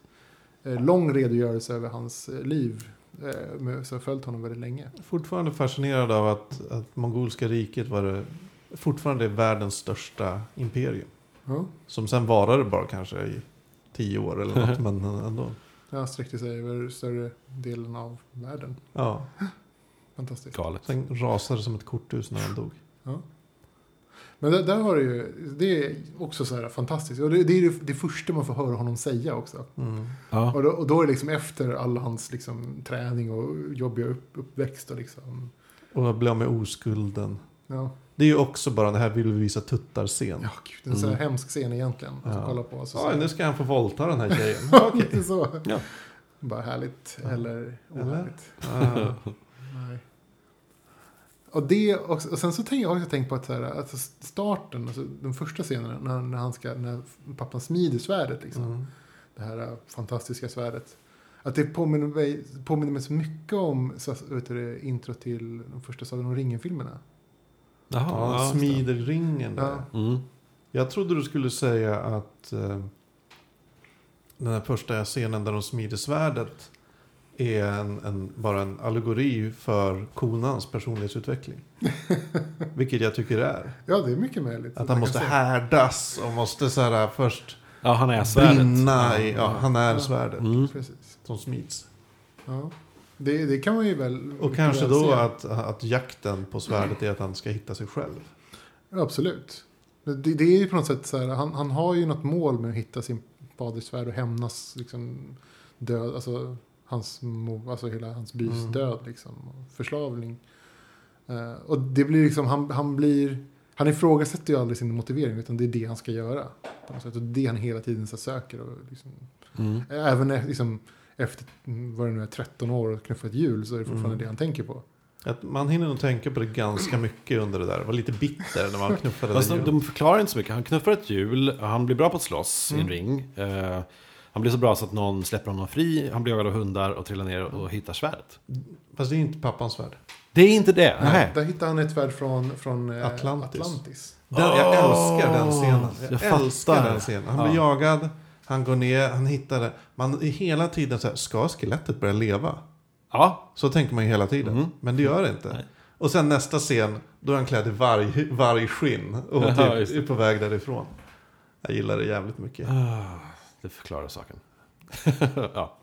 eh, lång redogörelse över hans eh, liv. Eh, så har följt honom väldigt länge. Fortfarande fascinerad av att, att mongolska riket var det, fortfarande är världens största imperium. Ja. Som sen varade bara kanske i tio år eller något, men ändå. Han sträckte sig över större delen av världen. Ja. Fantastiskt. Galet. Sen rasade som ett korthus när han dog. Ja. Men där, där har du ju, det är också så här fantastiskt. Och det, det är det, det första man får höra honom säga också. Mm. Ja. Och då, och då är det liksom efter all hans liksom, träning och jobbiga upp, uppväxt och liksom. Och bli av med oskulden. Ja, Det är ju också bara det här vill vi visa tuttar-scen. ja gud, en sån här hemsk scen egentligen. Att Ja. kolla på. Så, Oj, så, nu ska han få våldta den här tjejen. Okej. Så. Ja. Bara härligt eller ohärligt. Och, det, och, och sen så tänk, har jag tänkt på att så här, alltså starten, alltså de första scenerna när, när, han ska, när pappan smider svärdet. Liksom, Mm. Det här äh, fantastiska svärdet. Att det påminner mig, påminner mig så mycket om så, vet du, intro till de första Sagan om ringen-filmerna. Jaha, Ja, smider ringen där. Ja. Mm. Jag trodde du skulle säga att eh, den här första scenen där de smider svärdet är en, en, bara en allegori för konans personlighetsutveckling. Vilket jag tycker det är. Ja, det är mycket möjligt. Att Man han måste härdas och måste så här först ja, han är svärdet. brinna i, ja, han är Ja. svärdet Mm. Precis. som smids. Ja. Det, det kan man ju väl... Och kanske väl då att, att jakten på svärdet är att han ska hitta sig själv. Ja, absolut. Det, det är ju på något sätt så här, han, han har ju något mål med att hitta sin faders svärd och hämnas liksom död, alltså hans, alltså hela hans bys Mm. död liksom, och förslavning. Eh, och det blir liksom, han, han blir, han ifrågasätter ju aldrig sin motivering utan det är det han ska göra. På något sätt. Och det är han hela tiden så söker. Och liksom, Mm. Även liksom, efter, mm, vad det nu är, 13 år och knuffa ett hjul så är det fortfarande Mm. det han tänker på. Att man hinner nog tänka på det ganska mycket under det där. Var lite bitter när man knuffade Fast det de, de förklarar inte så mycket. Han knuffar ett hjul, han blir bra på att slåss i en ring. Eh, han blir så bra så att någon släpper honom fri, han blir jagad av hundar och trillar ner och hittar svärdet. Fast det är inte pappans svärd. Det är inte det? Nej. Där hittar han ett svärd från, från eh, Atlantis. Atlantis. Den, jag älskar den scenen. Jag, jag älskar den scenen. Han blir Ja. jagad, han går ner, han hittar det. Man är hela tiden så här, ska skelettet börja leva? Ja, Så tänker man ju hela tiden. Mhm. Men det gör det inte. Nej. Och sen nästa scen, då är han klädd i varg, vargskinn och typ är på väg därifrån. Jag gillar det jävligt mycket. Ah, det förklarar saken. ja.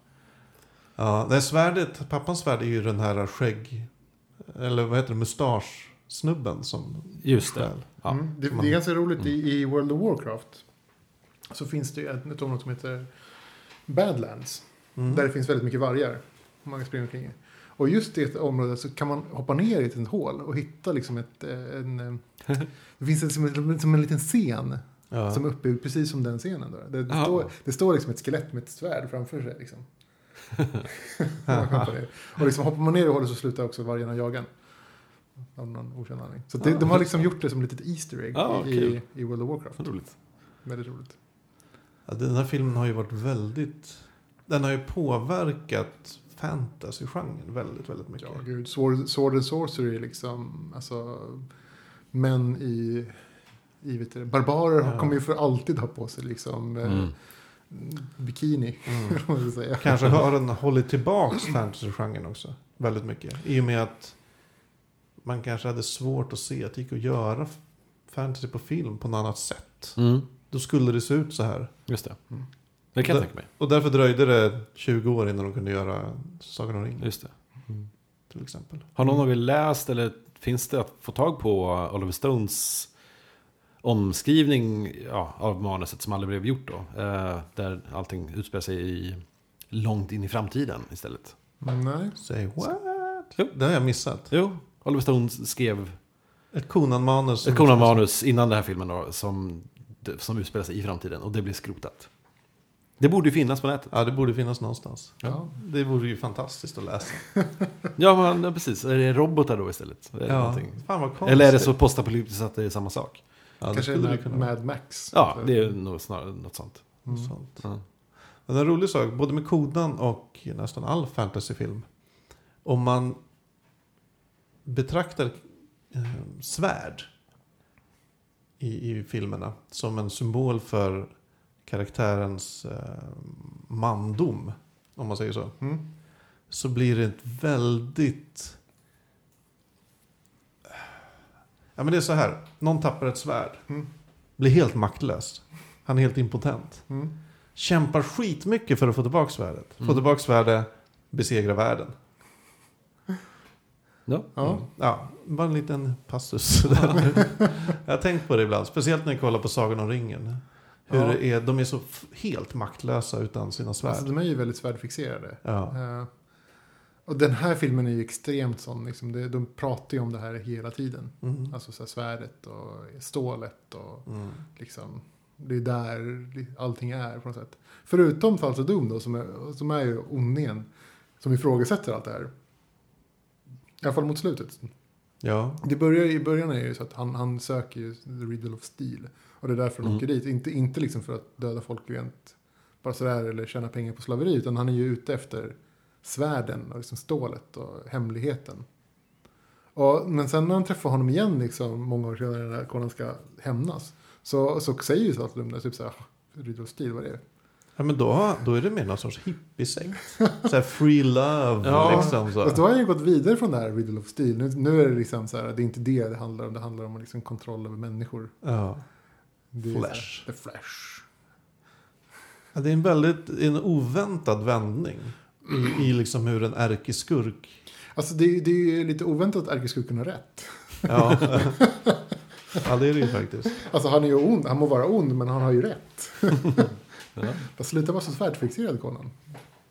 Ja, det svärdet, pappans svärd är ju den här skägg... Eller vad heter det, mustasch-snubben som Just det. Ja. Mm. Det, det är ganska roligt i, i World of Warcraft. Så finns det ju ett, ett område som heter Badlands. Mm. Där det finns väldigt mycket vargar. Man kan springa omkring. Och just i ett område så kan man hoppa ner i ett litet hål och hitta liksom ett, eh, en... eh, Det finns en, som, en, som en liten scen Ja. som är uppbyggd precis som den scenen. Då. Det, det, står, det står liksom ett skelett med ett svärd framför sig. Liksom. och liksom hoppar man ner i hålet så slutar också vargarna jaga. Av någon okänd anledning. Så det, de har liksom gjort det som ett litet Easter egg Ja, i, kul. i World of Warcraft. Roligt. Väldigt roligt. Ja, den här filmen har ju varit väldigt... Den har ju påverkat fantasy-genren väldigt, väldigt mycket. Ja, gud. Sword, Sword and Sorcery liksom. Alltså, män i... i vet du, barbarer Ja. kommer ju för alltid ha på sig liksom eh, Mm. bikini. Mm. Kanske har den hållit tillbaks fantasy-genren också. Väldigt mycket. I och med att man kanske hade svårt att se att det gick att göra fantasy på film på något annat sätt. Mm. Då skulle det se ut så här. Just det. Mm. Det kan jag Det- tänka mig. Och därför dröjde det 20 år innan de kunde göra Sagan om ringen Just det. till exempel. Har någon av er läst eller finns det att få tag på Oliver Stones omskrivning ja, av manuset som aldrig blev gjort då? Eh, där allting utspelar sig i långt in i framtiden istället. Nej. Say what? Jo. Det har jag missat. Jo, Oliver Stone skrev Ett Conan-manus. ett Conan-manus innan den här filmen då, som, som utspelar sig i framtiden och det blev skrotat. Det borde ju finnas på nätet. Ja, det borde finnas någonstans. Ja. Det vore ju fantastiskt att läsa. Ja, men ja, precis. Är det robotar då istället? Det Ja, fan vad konstigt. Eller är det så postapokalyptiskt att det är samma sak? Ja, Kanske Mad, kunna Mad Max. Ja, det är nog snarare något sånt. Mm. Sånt. Ja. Men en rolig sak, både med Kodan och nästan all fantasyfilm. Om man betraktar eh, svärd i, i filmerna som en symbol för karaktärens eh, mandom, om man säger så. Mm. Så blir det ett väldigt... Ja men det är så här, någon tappar ett svärd. Mm. Blir helt maktlös. Han är helt impotent Mm. kämpar skitmycket för att få tillbaka svärdet. Få Mm. tillbaka svärdet, besegra världen. Ja. Ja. Ja, bara en liten passus. där. jag har tänkt på det ibland, speciellt när jag kollar på Sagan om ringen. Hur Ja. det är, de är så helt maktlösa utan sina svärd. Alltså, de är ju väldigt svärdfixerade. ja. Och den här filmen är ju extremt sån. Liksom, det, de pratar ju om det här hela tiden. Mm. Alltså så här, svärdet och stålet och Mm. liksom. Det är där allting är på något sätt. Förutom Falso Doom då, som är, som är ju ondningen. Som ifrågasätter allt det här. I alla fall mot slutet. Ja. Det börjar i början är ju så att han, han söker ju the riddle of steel. Och det är därför han Mm. åker dit. Inte, inte liksom för att döda folk rent bara sådär eller tjäna pengar på slaveri. Utan han är ju ute efter svärden och liksom stålet och hemligheten. Och, men sen när han träffar honom igen liksom, många år senare när Conan ska hämnas. Så, så säger ju Saltlum där typ såhär, riddle of steel, vad är det? ja, men då, då är det mer någon sorts hippiesekt. Så här free love, Ja. liksom så. Fast då har han ju gått vidare från det här riddle of steel. Nu, nu är det liksom så här, det är inte det det handlar om. Det handlar om liksom kontroll över människor. Ja. Det är så här, Flash. The flash. Ja, det är en väldigt en oväntad vändning. I, I liksom hur en ärkeskurk... Alltså det, det är ju lite oväntat att ärkeskurken har rätt. Ja. ja, det är det ju faktiskt. Alltså han är ju ond, han må vara ond men han har ju rätt. Ja. Sluta vara så svärdfixerad Conan.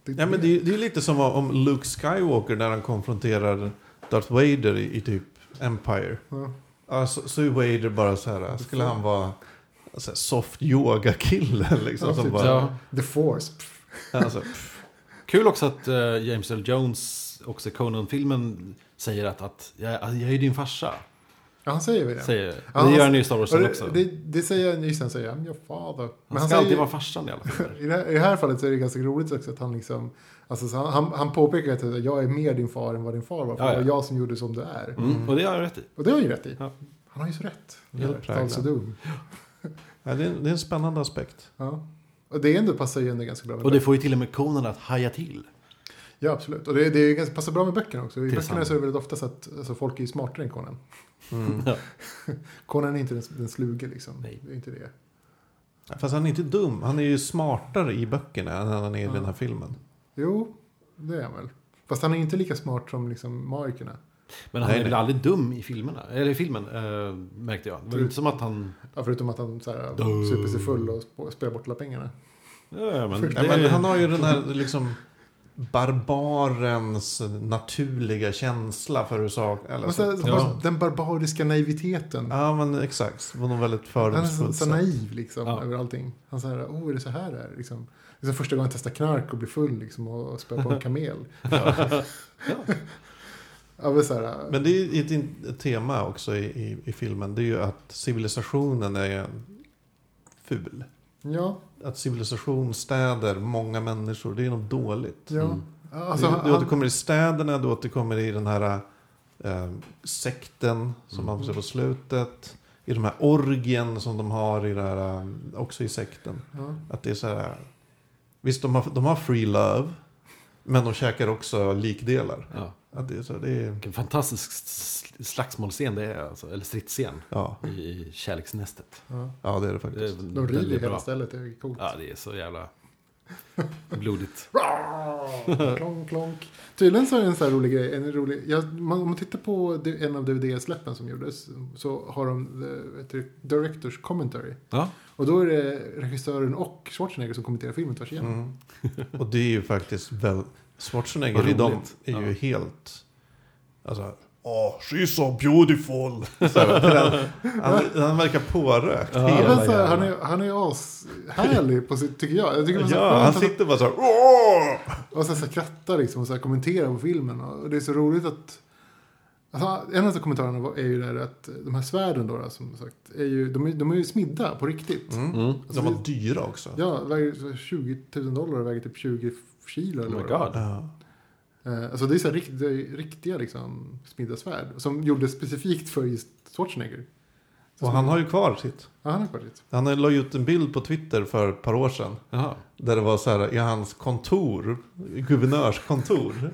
Det, Ja, men det, är- det är lite som om Luke Skywalker när han konfronterar Darth Vader i, i typ Empire. Ja. Ja, så, är Vader bara så här, skulle han vara så här, soft yoga-kille liksom. Ja, som typ bara, Ja. The force. Pff. alltså, pff, Kul också att eh, James L. Jones också Conan-filmen säger att, att jag, jag är ju din farsa. Ja, han säger väl det. Säger, det Ja, han- gör han ju i Star Wars också. det, det, säger han, just han säger, I'm your father. han ska säger, alltid vara farsan i alla fall. i, det här, I det här fallet så är det ganska roligt också att han liksom, alltså så han, han, han påpekar att jag är mer din far än vad din far var. För Ja, ja. det var jag som gjorde som du är. Mm, och det har han rätt i. Och det har han ju rätt i. Ja. Han har ju så rätt. Helt Doom. ja, det, är, det är en spännande aspekt. Ja. Och det ändå passar ju ändå ganska bra med Och det får ju till och med Conan att haja till. Ja, absolut. Och det, det är ganska, passar bra med böckerna också. I böckerna så är det väldigt ofta så att alltså, folk är ju smartare än Conan. Mm. Ja. Conan är inte den, den sluge liksom. Nej. Det är inte det. Fast han är inte dum. Han är ju smartare i böckerna än han är i Ja. den här filmen. Jo, det är han väl. Fast han är inte lika smart som liksom magikerna. Men han Nej, är väl nej. aldrig dum i filmerna? Eller i filmen, eh, märkte jag. Det var inte som att han... Ja, förutom att han så här, Duh. super sig full och sp- spelar bort alla pengarna. Ja, men, Ja, men han har ju den här liksom barbarens naturliga känsla för hur saker... Eller Men så, så, ja. Den barbariska naiviteten. Ja, men exakt. Det var nog väldigt Han är så, så naiv liksom, Ja. över allting. Han säger, oh, är det så här det är? Liksom. Det är som första gången han testar knark och blir full liksom, och, och på en kamel. ja, men så här, Men det är ju ett, ett tema också i, i, i filmen. Det är ju att civilisationen är ful. ja, Att civilisation, städer, många människor, det är något dåligt. ja. Mm. Alltså, du, du återkommer i städerna, du återkommer i den här eh, sekten som man får se på slutet. I de här orgien som de har i det här, eh, också i sekten. ja. Att det är så här, visst de har, de har free love, men de käkar också likdelar. Ja. Att det är så, det är, Vilken fantastisk slagsmålscen det är, alltså, eller stridsscen ja, i, kärleksnästet. Ja. ja, det är det Det är faktiskt. De river väldigt hela bra. stället, det är coolt. Ja, det är så jävla blodigt. klonk, klonk. Tydligen så är det en sån här rolig grej. En rolig, ja, man, om man tittar på en av DVD-släppen som gjordes så har de the, du, Directors Commentary. Ja, Och då är det regissören och Schwarzenegger som kommenterar filmen tvärs igenom. Mm. Och det är ju faktiskt väl... Schwarzenegger dem roligt. är ju Ja. helt... Alltså... Åh, she's so beautiful! Så han, han, han verkar pårökt Ja, hela men så här, han är, han är ashärlig på sitt, tycker jag. jag tycker är Ja, han att- sitter bara så här... Åh! Och så, så här, skrattar liksom och så här, kommenterar på filmen. Och det är så roligt att... Alltså, en av de kommentarerna var- är ju där att de här svärden då, som sagt, är ju, de, är, de är ju smidda på riktigt. Mm. mm. De var dyra också. Ja, väger så 20 000 dollar och väger typ 20 kilo. Oh eller my det var. god. Ja. Eh, Alltså det är så här riktiga, riktiga liksom, smidda svärd. Som gjordes specifikt för just Schwarzenegger. Och han har ju kvar sitt. Ja, han har kvar sitt. Han la ju ut en bild på Twitter för ett par år sedan. Jaha. Där det var så här i hans kontor, guvernörskontor.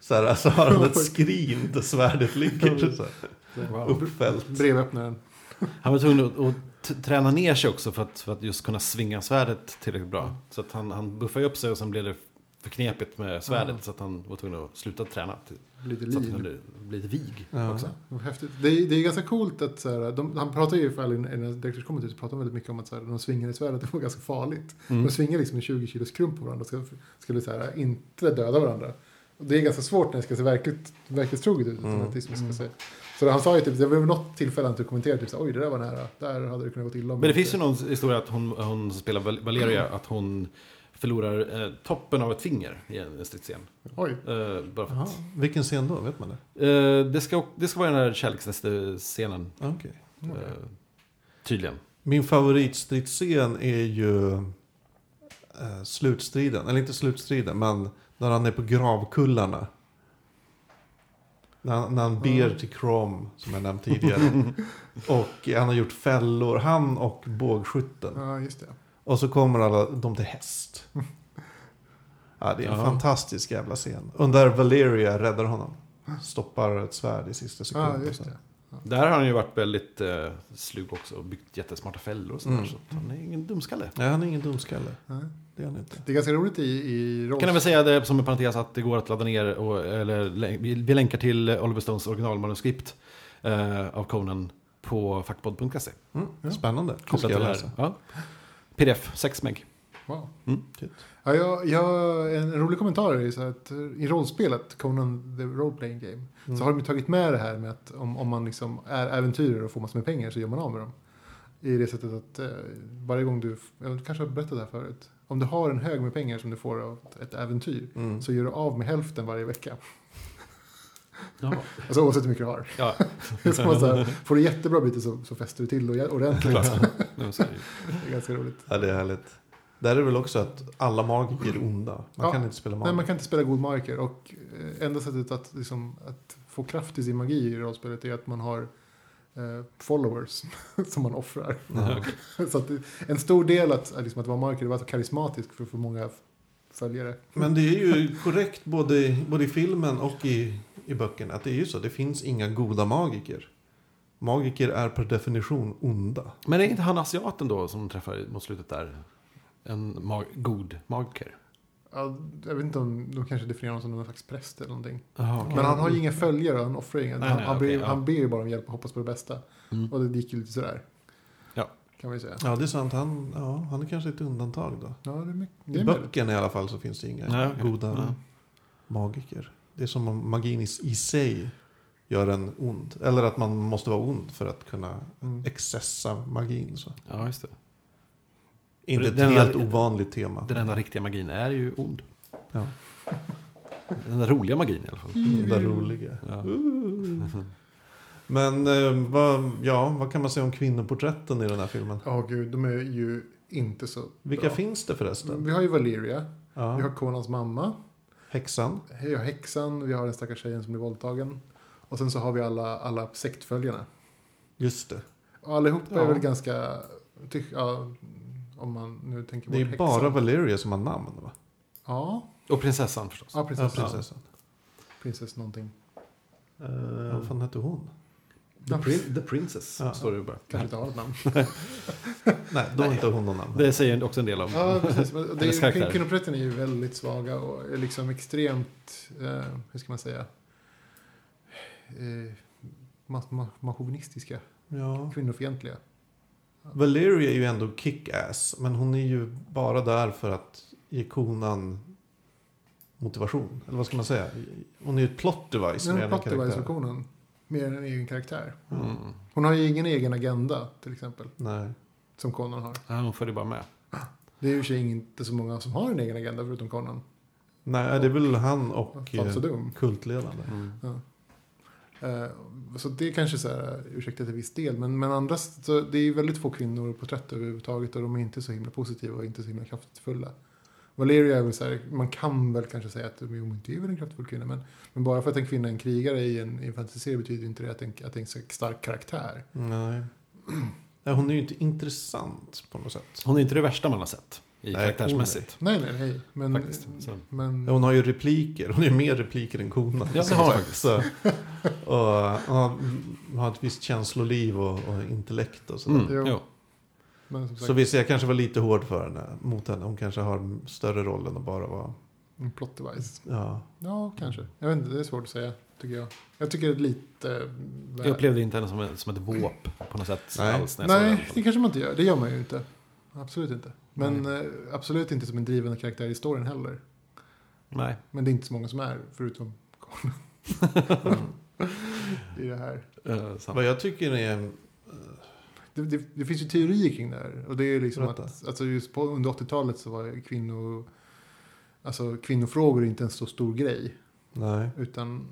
Så här, så har han ett skrin där svärdet ligger. Så här, Wow. uppfällt. Brevöppnaren. Han var tvungen att, träna ner sig också för att, för att just kunna svinga svärdet tillräckligt bra. Så att han, han buffade upp sig och sen blev det för knepigt med svärdet. Ja. Så att han var tvungen att sluta träna. Till, Lite så att det liv. kunde bli ett vig Ja. också. Häftigt. Det är, det är ganska coolt att så här, de, han pratar ju i en Directors Commentary så pratar han väldigt mycket om att så här, när de svingar i svärdet det var ganska farligt. Mm. De svingar liksom en 20 kilos krump på varandra och ska, skulle så här, inte döda varandra. Och det är ganska svårt när det ska se verkligt, verklighetstroget ut. Mm. att det är som ska se. Så han sa ju typ, det var något tillfälle han typ kommenterade typ så oj det där var nära, där hade det kunnat gå illa. om Men det inte- finns ju någon historia att hon, hon spelar Val- Valeria, att hon förlorar eh, toppen av ett finger i en stridsscen. Oj, Eh, bara för att, Vilken scen då? Vet man det? eh, det, ska, det ska vara den här kärleksscenen, Okej. eh, tydligen. Min favoritstridsscen är ju eh, slutstriden. Eller inte slutstriden, men när han är på gravkullarna. När han, när han ber till Crom, som jag nämnt tidigare. och han har gjort fällor, han och bågskytten. ja just det. Och så kommer alla de till häst. Ja, det är en Ja. fantastisk jävla scen. Under Valeria räddar honom. Stoppar ett svärd i sista Ja, sekunden. just det. Där har han ju varit väldigt eh, slug också och byggt jättesmarta fällor och sådär. Mm. Så att han är ingen dumskalle. Nej, han är ingen dumskalle. Nej. Det är han inte. Det är ganska roligt i, i Kan jag väl säga det som en parentes att det går att ladda ner, och, eller vi länkar till Oliver Stones originalmanuskript eh, av Conan på fackpodd.se. Mm. Spännande. Kopplat ska till det här. PDF, 6 meg. Wow. Mm. Ja, jag, jag, en rolig kommentar är så att i rollspelet Conan the Role Playing Game Mm. så har de ju tagit med det här med att om, om man liksom är äventyrare och får massor med pengar så gör man av med dem. I det sättet att eh, varje gång du, jag kanske har berättat det här förut, om du har en hög med pengar som du får av ett, ett äventyr Mm. så gör du av med hälften varje vecka. Ja. Alltså oavsett hur mycket du har. ja. Så man så här, får du jättebra byte så, så fäster du till det ordentligt. Det är ganska roligt. Ja, det är härligt. Där är det väl också att alla magiker är onda. Man Ja. kan inte spela Nej, magiker. man kan inte spela god magiker. Och eh, enda sättet att, liksom, att få kraft i sin magi i rollspelet är att man har eh, followers som man offrar. Ja, okej. Så att en stor del att, att, liksom, att vara magiker är att vara karismatisk för att få många följare. Men det är ju korrekt både, både i filmen och i, i böckerna. Att det är ju så. Det finns inga goda magiker. Magiker är per definition onda. Men är inte han asiaten då som träffar mot slutet där? En mag god magiker? Ja, jag vet inte om de kanske definierar honom som någon slags präst eller någonting. Jaha, okej. Men han har ju inga följare, han offrar inga. Nej, han, nej, han, ber, okej, ja. han ber ju bara om hjälp och hoppas på det bästa. Mm. Och det gick ju lite sådär. Ja. Kan man ju säga. Ja, det är sant. Han, ja, han är kanske ett undantag då. Ja, det är mycket. Det I böckerna i alla fall så finns det inga Nej, okej. goda Ja. magiker. Det är som om magin i, i sig gör en ond. Eller att man måste vara ond för att kunna Mm. excessa magin. Så. Ja, just det. Inte ett Den- helt ovanligt tema. Den enda riktiga magin är ju ond. Ja. Den enda roliga magin i alla fall. Den där roliga. Ja. Men eh, vad, ja, vad kan man säga om kvinnoporträtten i den här filmen? Ja, gud, de är ju inte så Vilka bra. finns det förresten? Vi har ju Valeria, vi Ja. har Konans mamma, Häxan. vi har häxan, vi har den stackars tjejen som blir våldtagen. Och sen så har vi alla, alla sektföljarna. Just det. Och allihopa Ja. är väl ganska, tyck, ja, om man nu tänker Det är bort ju bara häxan. Valeria som har namn va? Ja, Och prinsessan förstås. ja Ja, prinsessan. prinsessan. Prinsess någonting. Uh, vad fan hette hon? The, prin- the Princess, Ja. står det ju bara. Kanske inte har ett namn. Nej, då har inte hon någon namn. Det säger också en del om Ja, precis. Men Det hennes är, karaktär. kvinnoprätten är ju väldigt svaga och är liksom extremt, eh, hur ska man säga, eh, ma- ma- machauvinistiska, Ja. kvinnofientliga. Valeria är ju ändå kick-ass. Men hon är ju bara där för att ge konan motivation. Eller vad ska man säga? Hon är ju ett plot device mer än en plot karaktär. device-versionen, mer än en egen karaktär. Mm. Hon har ju ingen egen agenda, till exempel, Nej. som Conan har. Ja, hon följer bara med. Det är ju sig inte så många som har en egen agenda förutom Conan. Nej, det är väl han och eh, kultledaren. Mm. Eh, Så det är kanske så här, ursäkta till viss del, men, men andra, så det är ju väldigt få kvinnor på porträtt överhuvudtaget och de är inte så himla positiva och inte så himla kraftfulla. Valeria är väl så här, man kan väl kanske säga att det är väl en kraftfull kvinna, men, men bara för att en kvinna är en krigare i en, i en fantasy betyder inte det att, en, att det är en så stark karaktär. Nej. Nej, hon är ju inte intressant på något sätt. Hon är inte det värsta man har sett i Nej, karaktärsmässigt. Nej, nej, nej. Men, Faktiskt, men Hon har ju repliker. Hon är mer repliker än konan. Ja, det har faktiskt. Så, och, och, hon har ett visst känsloliv och, och intellekt och sådär. Mm. Jo. Jo. men som sagt, Så visst, jag kanske var lite hård för henne, mot henne. Hon kanske har större roll än att bara vara... en plot device. Ja. Ja, kanske. Jag vet inte, det är svårt att säga, tycker jag. Jag tycker det är lite... eh, Jag upplevde inte henne som, som ett våp på något sätt Nej. alls. När Nej, den. det kanske man inte gör. Det gör man ju inte. Absolut inte. Men eh, absolut inte som en drivande karaktär i storyn heller. Nej. Men det är inte så många som är, förutom. I det här. Uh. Vad jag tycker är... Det, det, det finns ju teorier kring det här. Och det är liksom Berätta. att alltså just på, under 80-talet så var kvinnor, alltså kvinnofrågor inte en så stor grej. Nej. Utan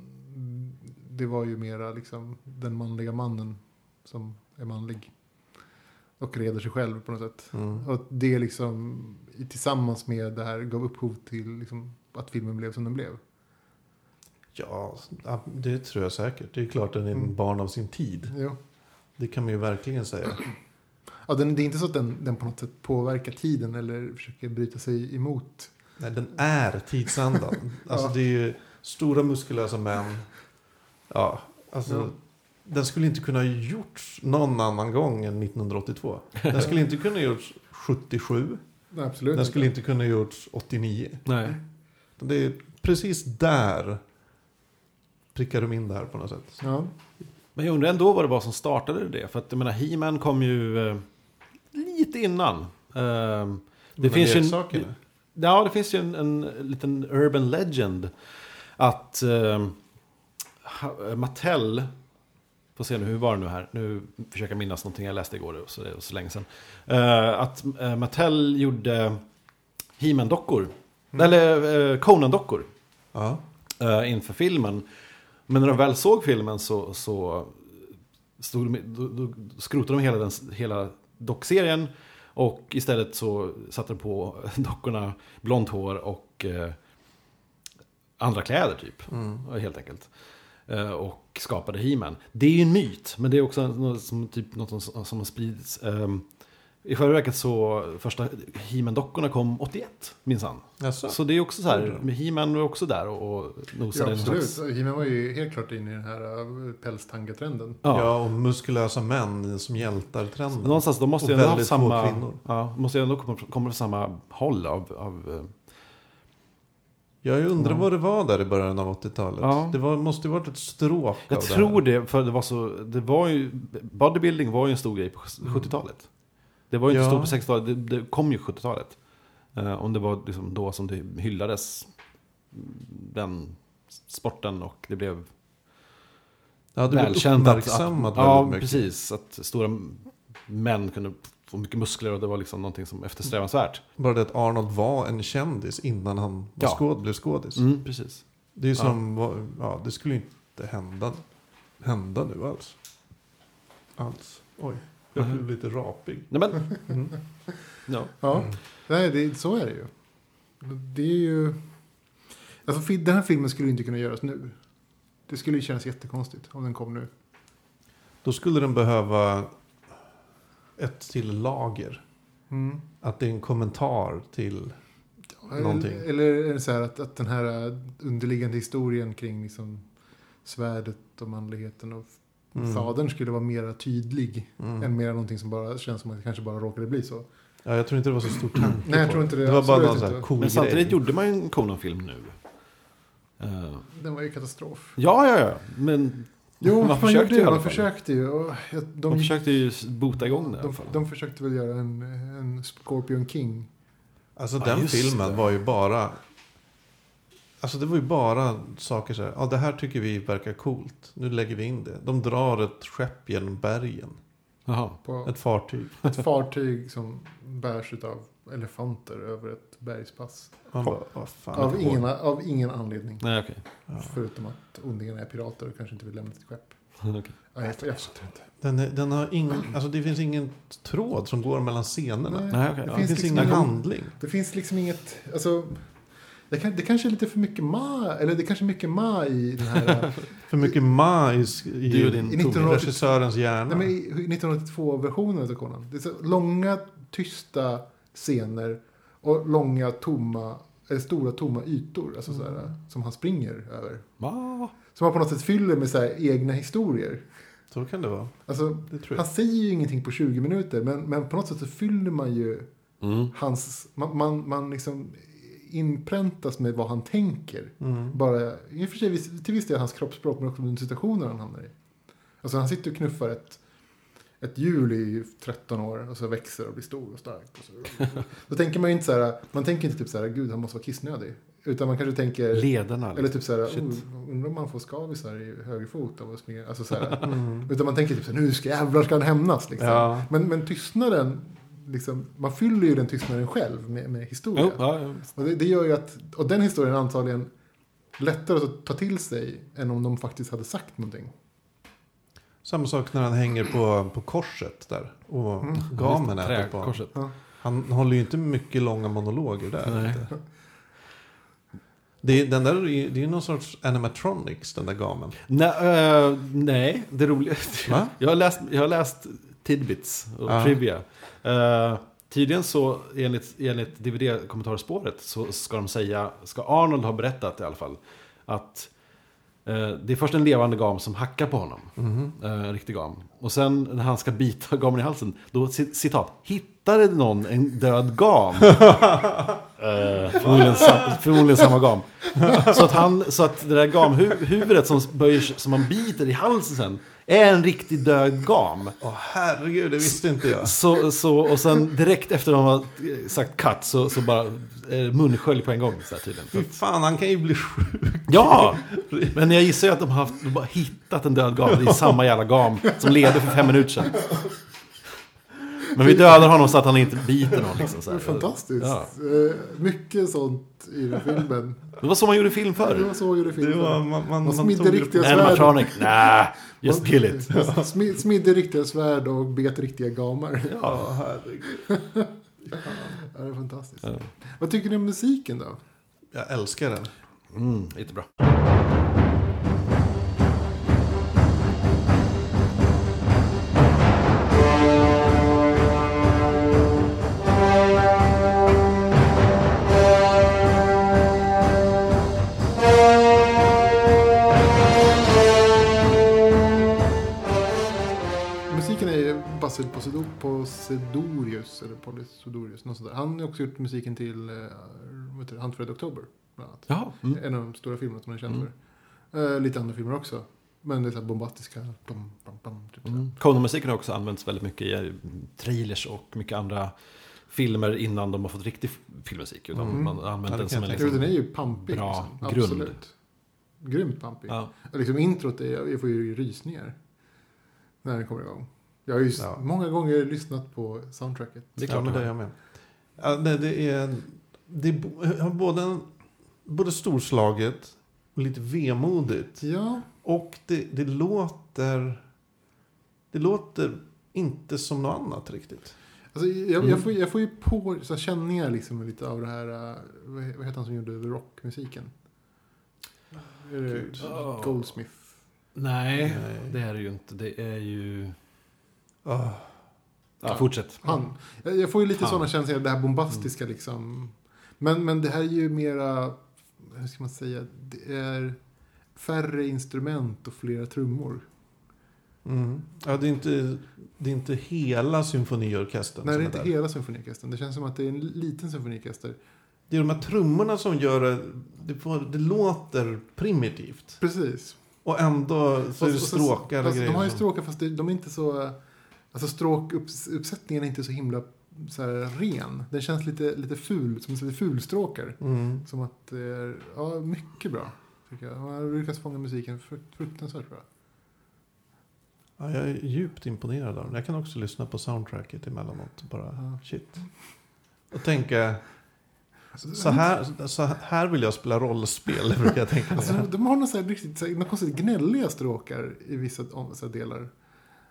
det var ju mera liksom den manliga mannen som är manlig. Och reder sig själv på något sätt. Mm. Och det liksom tillsammans med det här gav upphov till liksom, att filmen blev som den blev. Ja, ja, det tror jag säkert. Det är klart den är en Mm. barn av sin tid. Jo. Det kan man ju verkligen säga. Ja, den, det är inte så att den, den på något sätt påverkar tiden eller försöker bryta sig emot. Nej, den är tidsandan. Alltså Ja. det är ju stora muskulösa män. Ja, alltså. Ja. Den skulle inte kunna ha gjorts någon annan gång än 1982. Den skulle inte kunna ha gjorts 77. Nej, absolut Den skulle inte kunna ha gjorts 89. Nej. Det är precis där prickar de in det här på något sätt. Ja. Men jag undrar ändå vad det var som startade det. För att jag menar, He-Man kom ju eh, lite innan. Eh, det finns ju en. Ja, det finns ju en, en liten urban legend. Att eh, Mattel, får se nu, hur var det nu här? Nu försöker jag minnas någonting jag läste igår, så det var så länge sedan. Eh, att eh, Mattel gjorde He-Man-dockor. Eller eh, Conan-dockor Ja. eh, inför filmen. Men när de väl såg filmen så, så stod de, då, då skrotade de hela, den, hela dockserien. Och istället så satte de på dockorna blont hår och eh, andra kläder typ. Mm. Helt enkelt. Eh, och skapade He-Man. Det är ju en myt, men det är också något som, typ, något som, som har spridits. ehm, I själva verket så första He-Man-dockorna kom 81, minsann. Jaså? Så det är också så här, med He-Man var också där och, och Ja, nosade. en absolut. He-Man var ju helt klart inne i den här uh, pälstangatrenden. Ja. Ja, och muskulösa män som hjältar-trenden. Någonstans, de måste ju ändå ha samma... kvinnor. Ja, måste ju ändå komma, komma från samma håll av... av eh, Jag undrar vad det var där i början av 80-talet. Ja. Det var, måste ju varit ett stråk jag av tror det. det, för det var så... Det var ju... Bodybuilding var ju en stor grej på 70-talet. Det var ju inte Ja. stort på 60-talet, det, det kom ju 70-talet. Eh, om det var liksom då som det hyllades, den sporten och det blev Ja, det blev välkänt att, att, uppmärksammat ja, mycket. precis. Att stora män kunde få mycket muskler och det var liksom någonting som eftersträvansvärt. Bara det att Arnold var en kändis innan han var Ja. skåd, blev skådis. Mm, precis. Det är ju som, var- ja, det skulle ju inte hända, hända nu alls. Alls. Oj, jag blev Mhm. lite rapig. Nej, men, Mm. ja. Ja, Nej, det, så är det ju. Det är ju... Alltså, den här filmen skulle inte kunna göras nu. Det skulle ju kännas jättekonstigt om den kom nu. Då skulle den behöva ett till lager. Mm. Att det är en kommentar till... Någonting. Eller, eller är det så här att, att den här äh, underliggande historien kring liksom svärdet och manligheten och Mm. fadern skulle vara mera tydlig. Mm. Än mer någonting som bara känns som att det kanske bara råkade bli så. Ja, jag tror inte det var så stor tanke Nej, jag tror inte det. Det var bara någon sån här cool Men samtidigt grej. gjorde man ju en Conan-film nu. Eh, Den var ju katastrof. ja, ja, ja. Men Jo, Man man, försökte ju Man försökte ju. Och de, de, försökte ju bota igång det de, de försökte väl göra en, en Scorpion King. Alltså Ja, den filmen det. var ju bara... Alltså det var ju bara saker så här. Ja, det här tycker vi verkar coolt. Nu lägger vi in det. De drar ett skepp genom bergen. Jaha. På Ett fartyg. ett fartyg som bärs av elefanter över ett bergspass. Man bara, vad fan. Av ingen, av ingen anledning. Nej, okej. Ja. Förutom att ondingarna är pirater och kanske inte vill lämna sitt skepp. Okej. Ja, jag, jag inte. Den, är, den har ingen, alltså det finns ingen tråd som går mellan scenerna. Nej. Okej. Det ja. Det finns, finns liksom ingen ingen- handling. Det finns liksom inget... Alltså, det, kan, det kanske är lite för mycket ma, eller det kanske är mycket ma i den här... För mycket majs i, din I 1980 regissörens hjärna. nej, men i 1982-versionen av Conan. Det är så långa, tysta scener och långa, tomma, eller stora, tomma ytor. Alltså Mm. sådär, som han springer över. Va? Som han på något sätt fyller med så egna historier. Så kan det vara. Alltså, Det tror han säger ju ingenting på 20 minuter, men, men på något sätt så fyller man ju Mm. hans... Man, man, man liksom inpräntas med vad han tänker. Mm. Bara, i och för sig till viss del hans kroppsspråk, men också den situationen han hamnar i. Alltså han sitter och knuffar ett, ett hjul i 13 år och så växer och blir stor och stark. Och så. Då tänker man ju inte så här, man tänker inte typ så här, gud han måste vara kissnödig. Utan man kanske tänker... Lederna. Eller typ såhär, Shit. oh, undrar om man får skavisar i högerfot av att springa. Alltså såhär. Mm. Utan man tänker typ såhär, nu ska jävlar ska han hämnas. Liksom. Ja. Men, men tystnaden, liksom, man fyller ju den tystnaden själv med, med historia. Jo, ja, ja. Och det, det gör ju att, och den historien är antagligen lättare att ta till sig än om de faktiskt hade sagt någonting. Samma sak när han hänger på, på korset där. Och gamen äter på. Träkorset. Han håller ju inte mycket långa monologer där. Nej. Inte. Det är, den där, det är ju någon sorts animatronics, den där gamen. Nej, eh, nej, det roliga... Jag har läst, jag har läst tidbits och Ja. trivia. Uh, tydligen så, enligt, enligt DVD-kommentarspåret, så ska de säga, ska Arnold ha berättat i alla fall, att eh, det är först en levande gam som hackar på honom. Eh, en riktig gam. Och sen när han ska bita gamen i halsen, då ci- citat, hittade någon en död gam. Eh, förmodligen, sam, förmodligen samma gam. Så att, han, så att det där gamhuvudet som, böjer, som man biter i halsen sen, är en riktig död gam. Åh herregud, det visste inte jag. Så, så, och sen direkt efter de har sagt cut så, så bara eh, munskölj på en gång. Så här, tydligen. Fy fan, han kan ju bli sjuk. Ja! Men jag gissar ju att de har haft, de bara hittat en död gam. Det är samma jävla gam som levde för fem minuter sedan. Men vi dödar honom så att han inte biter någon. Liksom, så Det här. är fantastiskt. Ja. Eh, mycket sånt i den filmen. Det var så man gjorde film Det var förr. så jag gjorde filmen. var, man, man, Man man smidde riktiga svärd. Animatronic, nah, just kill it. Smi- Smidde riktiga svärd och bet riktiga gamar. Ja, herregud. Ja, det är fantastiskt. Ja. Vad tycker ni om musiken då? Jag älskar den. Mm, jättebra. Posedo- Posedorius, eller Polysodorius, något sånt där. Han har också gjort musiken till uh, Hunt for Red October, bland annat. Ja, mm. En av de stora filmerna som han är känd Mm. för. Eh, lite andra filmer också. Men det är så här bombastiska. Bum, bum, bum, typ. Mm. Conan-musiken har också använts väldigt mycket i eh, trailers och mycket andra filmer innan de har fått riktig filmmusik. Utan Mm. man använt Ja, det den som en liksom... den är ju pampig. Bra liksom. grund. Absolut. Grymt pampig. Ja. Liksom introt, är, jag får ju rysningar. När den kommer igång. Jag har ju Ja. många gånger lyssnat på soundtracket. Det är ja, klart men det jag med. Ja, det, det är, det är både, både storslaget och lite vemodigt. Ja, Och det, det låter... Det låter inte som något annat riktigt. alltså, jag, Mm. jag, får, jag får ju på så här, känningar liksom lite av det här, uh, vad heter han som gjorde Rock-musiken? Gud. Goldsmith? Nej, Nej. det är det ju inte. Det är ju... Ah. Ja, fortsätt. Han. Jag, får ju lite sådana känslor, det här bombastiska liksom. Men, men det här är ju mera, hur ska man säga, det är färre instrument och flera trummor. Mm. Ja, det, är inte, det är inte hela symfoniorkestern Nej, det är inte där. hela symfoniorkestern. Det känns som att det är en liten symfoniorkester. Det är de här trummorna som gör det... Det, får, det låter primitivt. Precis. Och ändå så är det stråkar och fast grejer. De har ju stråkar fast det- de är inte så... Alltså stråkuppsättningen är inte så himla så här, ren. Den känns lite, lite ful, som lite fulstråkar. Mm. Som att ja, mycket bra. Tycker jag. Man har lyckats fånga musiken frukt- fruktansvärt bra. Ja, jag är djupt imponerad av den. Jag kan också lyssna på soundtracket emellanåt. Bara Ja. shit. Och tänka, så här, så här vill jag spela rollspel, brukar jag tänka. Alltså, de, har några så här riktigt, så här, några konstigt gnälliga stråkar i vissa delar.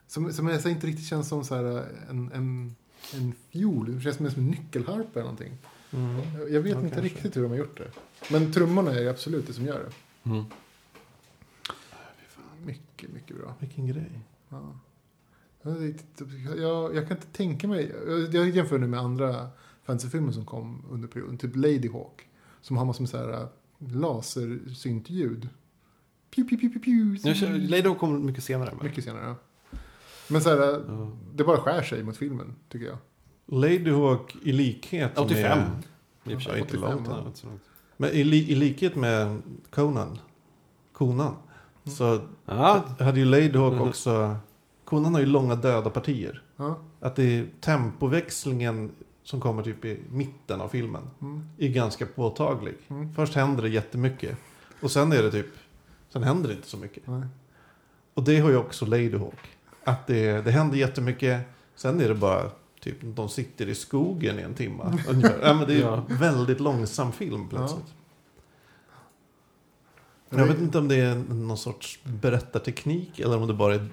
Som, som här, inte riktigt känns som så här, en, en, en fiol. Det känns mer som en nyckelharpa eller någonting. Mm. Jag- Jag vet Ja, inte kanske. riktigt hur de har gjort det. Men trummorna är absolut det som gör det. Mm. Mycket, mycket bra. Vilken grej. Ja. Jag, jag kan inte tänka mig. Jag, jag jämför nu med andra fantasyfilmer som kom under perioden. Typ Lady Hawk. Som har massor med så här äh, lasersyntljud. Pew, pew, pew, pew, pew. Jag Lady Hawk kommer mycket senare. Men. Mycket senare. ja. Men så här, Ja. det bara skär sig mot filmen, tycker jag. Lady Hawk i likhet 85. med... I och för Ja, sig. inte 85, långt. Ja. Men i, li, i likhet med Conan, Konan, så Ja, hade ju Lady Hawk Mhm. också... Konan har ju långa döda partier. Ja, Att det är tempoväxlingen som kommer typ i mitten av filmen, Mm. är ganska påtaglig. Mm. Först händer det jättemycket. Och sen är det typ, sen händer det inte så mycket. Nej. Och det har ju också Ladyhawk. Att det, det händer jättemycket, sen är det bara typ de sitter i skogen i en timme. ja, men det är Ja. en väldigt långsam film plötsligt. Men Jag vet inte om det är någon sorts berättarteknik eller om det bara är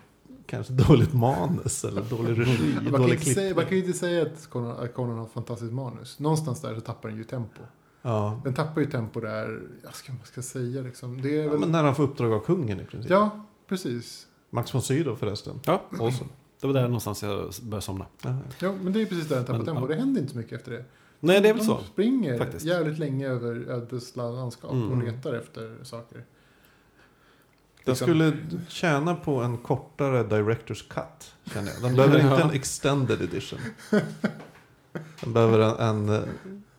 kanske dåligt manus eller dålig regi, Man kan, dålig säga, man kan ju inte säga att Conan, att Conan har fantastiskt manus. Någonstans där så tappar den ju tempo. Ja. Den tappar ju tempo där, jag ska, vad ska säga liksom. Det är ja, väl, men när han får uppdrag av kungen i princip. ja, precis. Max von Sydow förresten. Ja, Awesome. det var där någonstans jag började somna. Ja. Ja, men det är precis där den tappar Men, tempo. ja. Det händer inte så mycket efter det. Nej, det är väl De så. springer faktiskt. jävligt länge över ödesla landskap och Mm. letar efter saker. Den Liksom. skulle tjäna på en kortare Directors Cut, känner jag. Den behöver inte en extended edition. Den behöver en, en eh,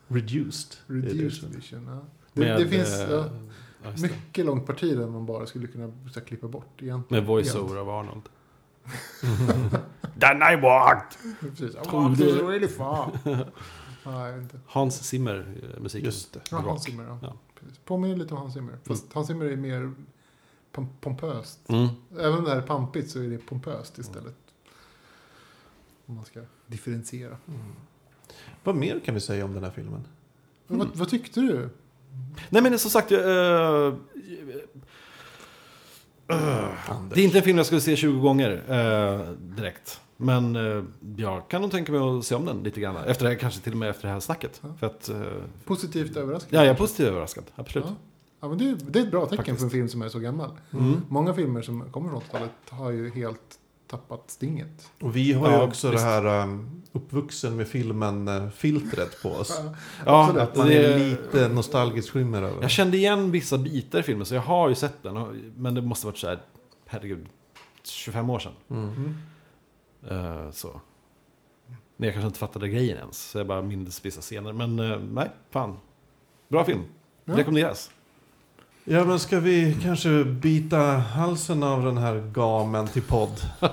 reduced, Reduced edition. edition. Ja. Det, Med, det finns eh, ja, ja, mycket långt parti där man bara skulle kunna så här, klippa bort egentligen. Med voice-over av Arnold. Den I want! Precis. I du- this really far. Nej, inte. Hans Zimmer eh, musiken. Just det. Ja. Hans Zimmer, ja. Ja. Påminner lite om Hans Zimmer. Fast Hans Zimmer är mer pom- pompöst. Mm. Även om det här är pampigt så är det pompöst istället. Om man ska differentiera. Vad mer kan vi säga om den här filmen? Men vad, vad tyckte du? Nej men som sagt, jag, eh, Anders. det är inte en film jag skulle se 20 gånger eh, direkt. Men eh, jag kan nog tänka mig att se om den lite grann. Efter det här, kanske till och med efter det här snacket. Ja. För att, Positivt överraskad? ja, jag är positivt överraskad. Absolut. Ja. Ja, men det, är- det är ett bra tecken Faktiskt. för en film som är så gammal. Mm. Många filmer som kommer från 80-talet har ju helt tappat stinget. Och vi har ju Ja, också visst. det här um, uppvuxen med filmen-filtret på oss. Ja, Absolut. Att man det- är lite nostalgiskt skimmer över. Jag kände igen vissa bitar i filmen, så jag har ju sett den. och- Men det måste varit så här, herregud, 25 år sedan. Mm. Eh, så. Men jag kanske inte fattade grejen ens, så jag bara minns vissa scener. Men eh, nej, fan. Bra film. Ja. Rekommenderas. Ja, men ska vi kanske bita halsen av den här gamen till podd?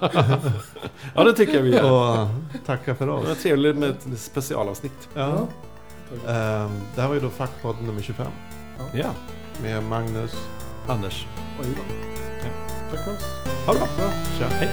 Ja, det tycker jag vi gör. Och tacka för Det var oss. trevligt med ett specialavsnitt. Ja. Tack. Ehm, det här var ju då Fackpodd nummer 25. Ja, Med Magnus. Anders. Och Ivan. Tack för oss. Ha det bra. Tja. Hej.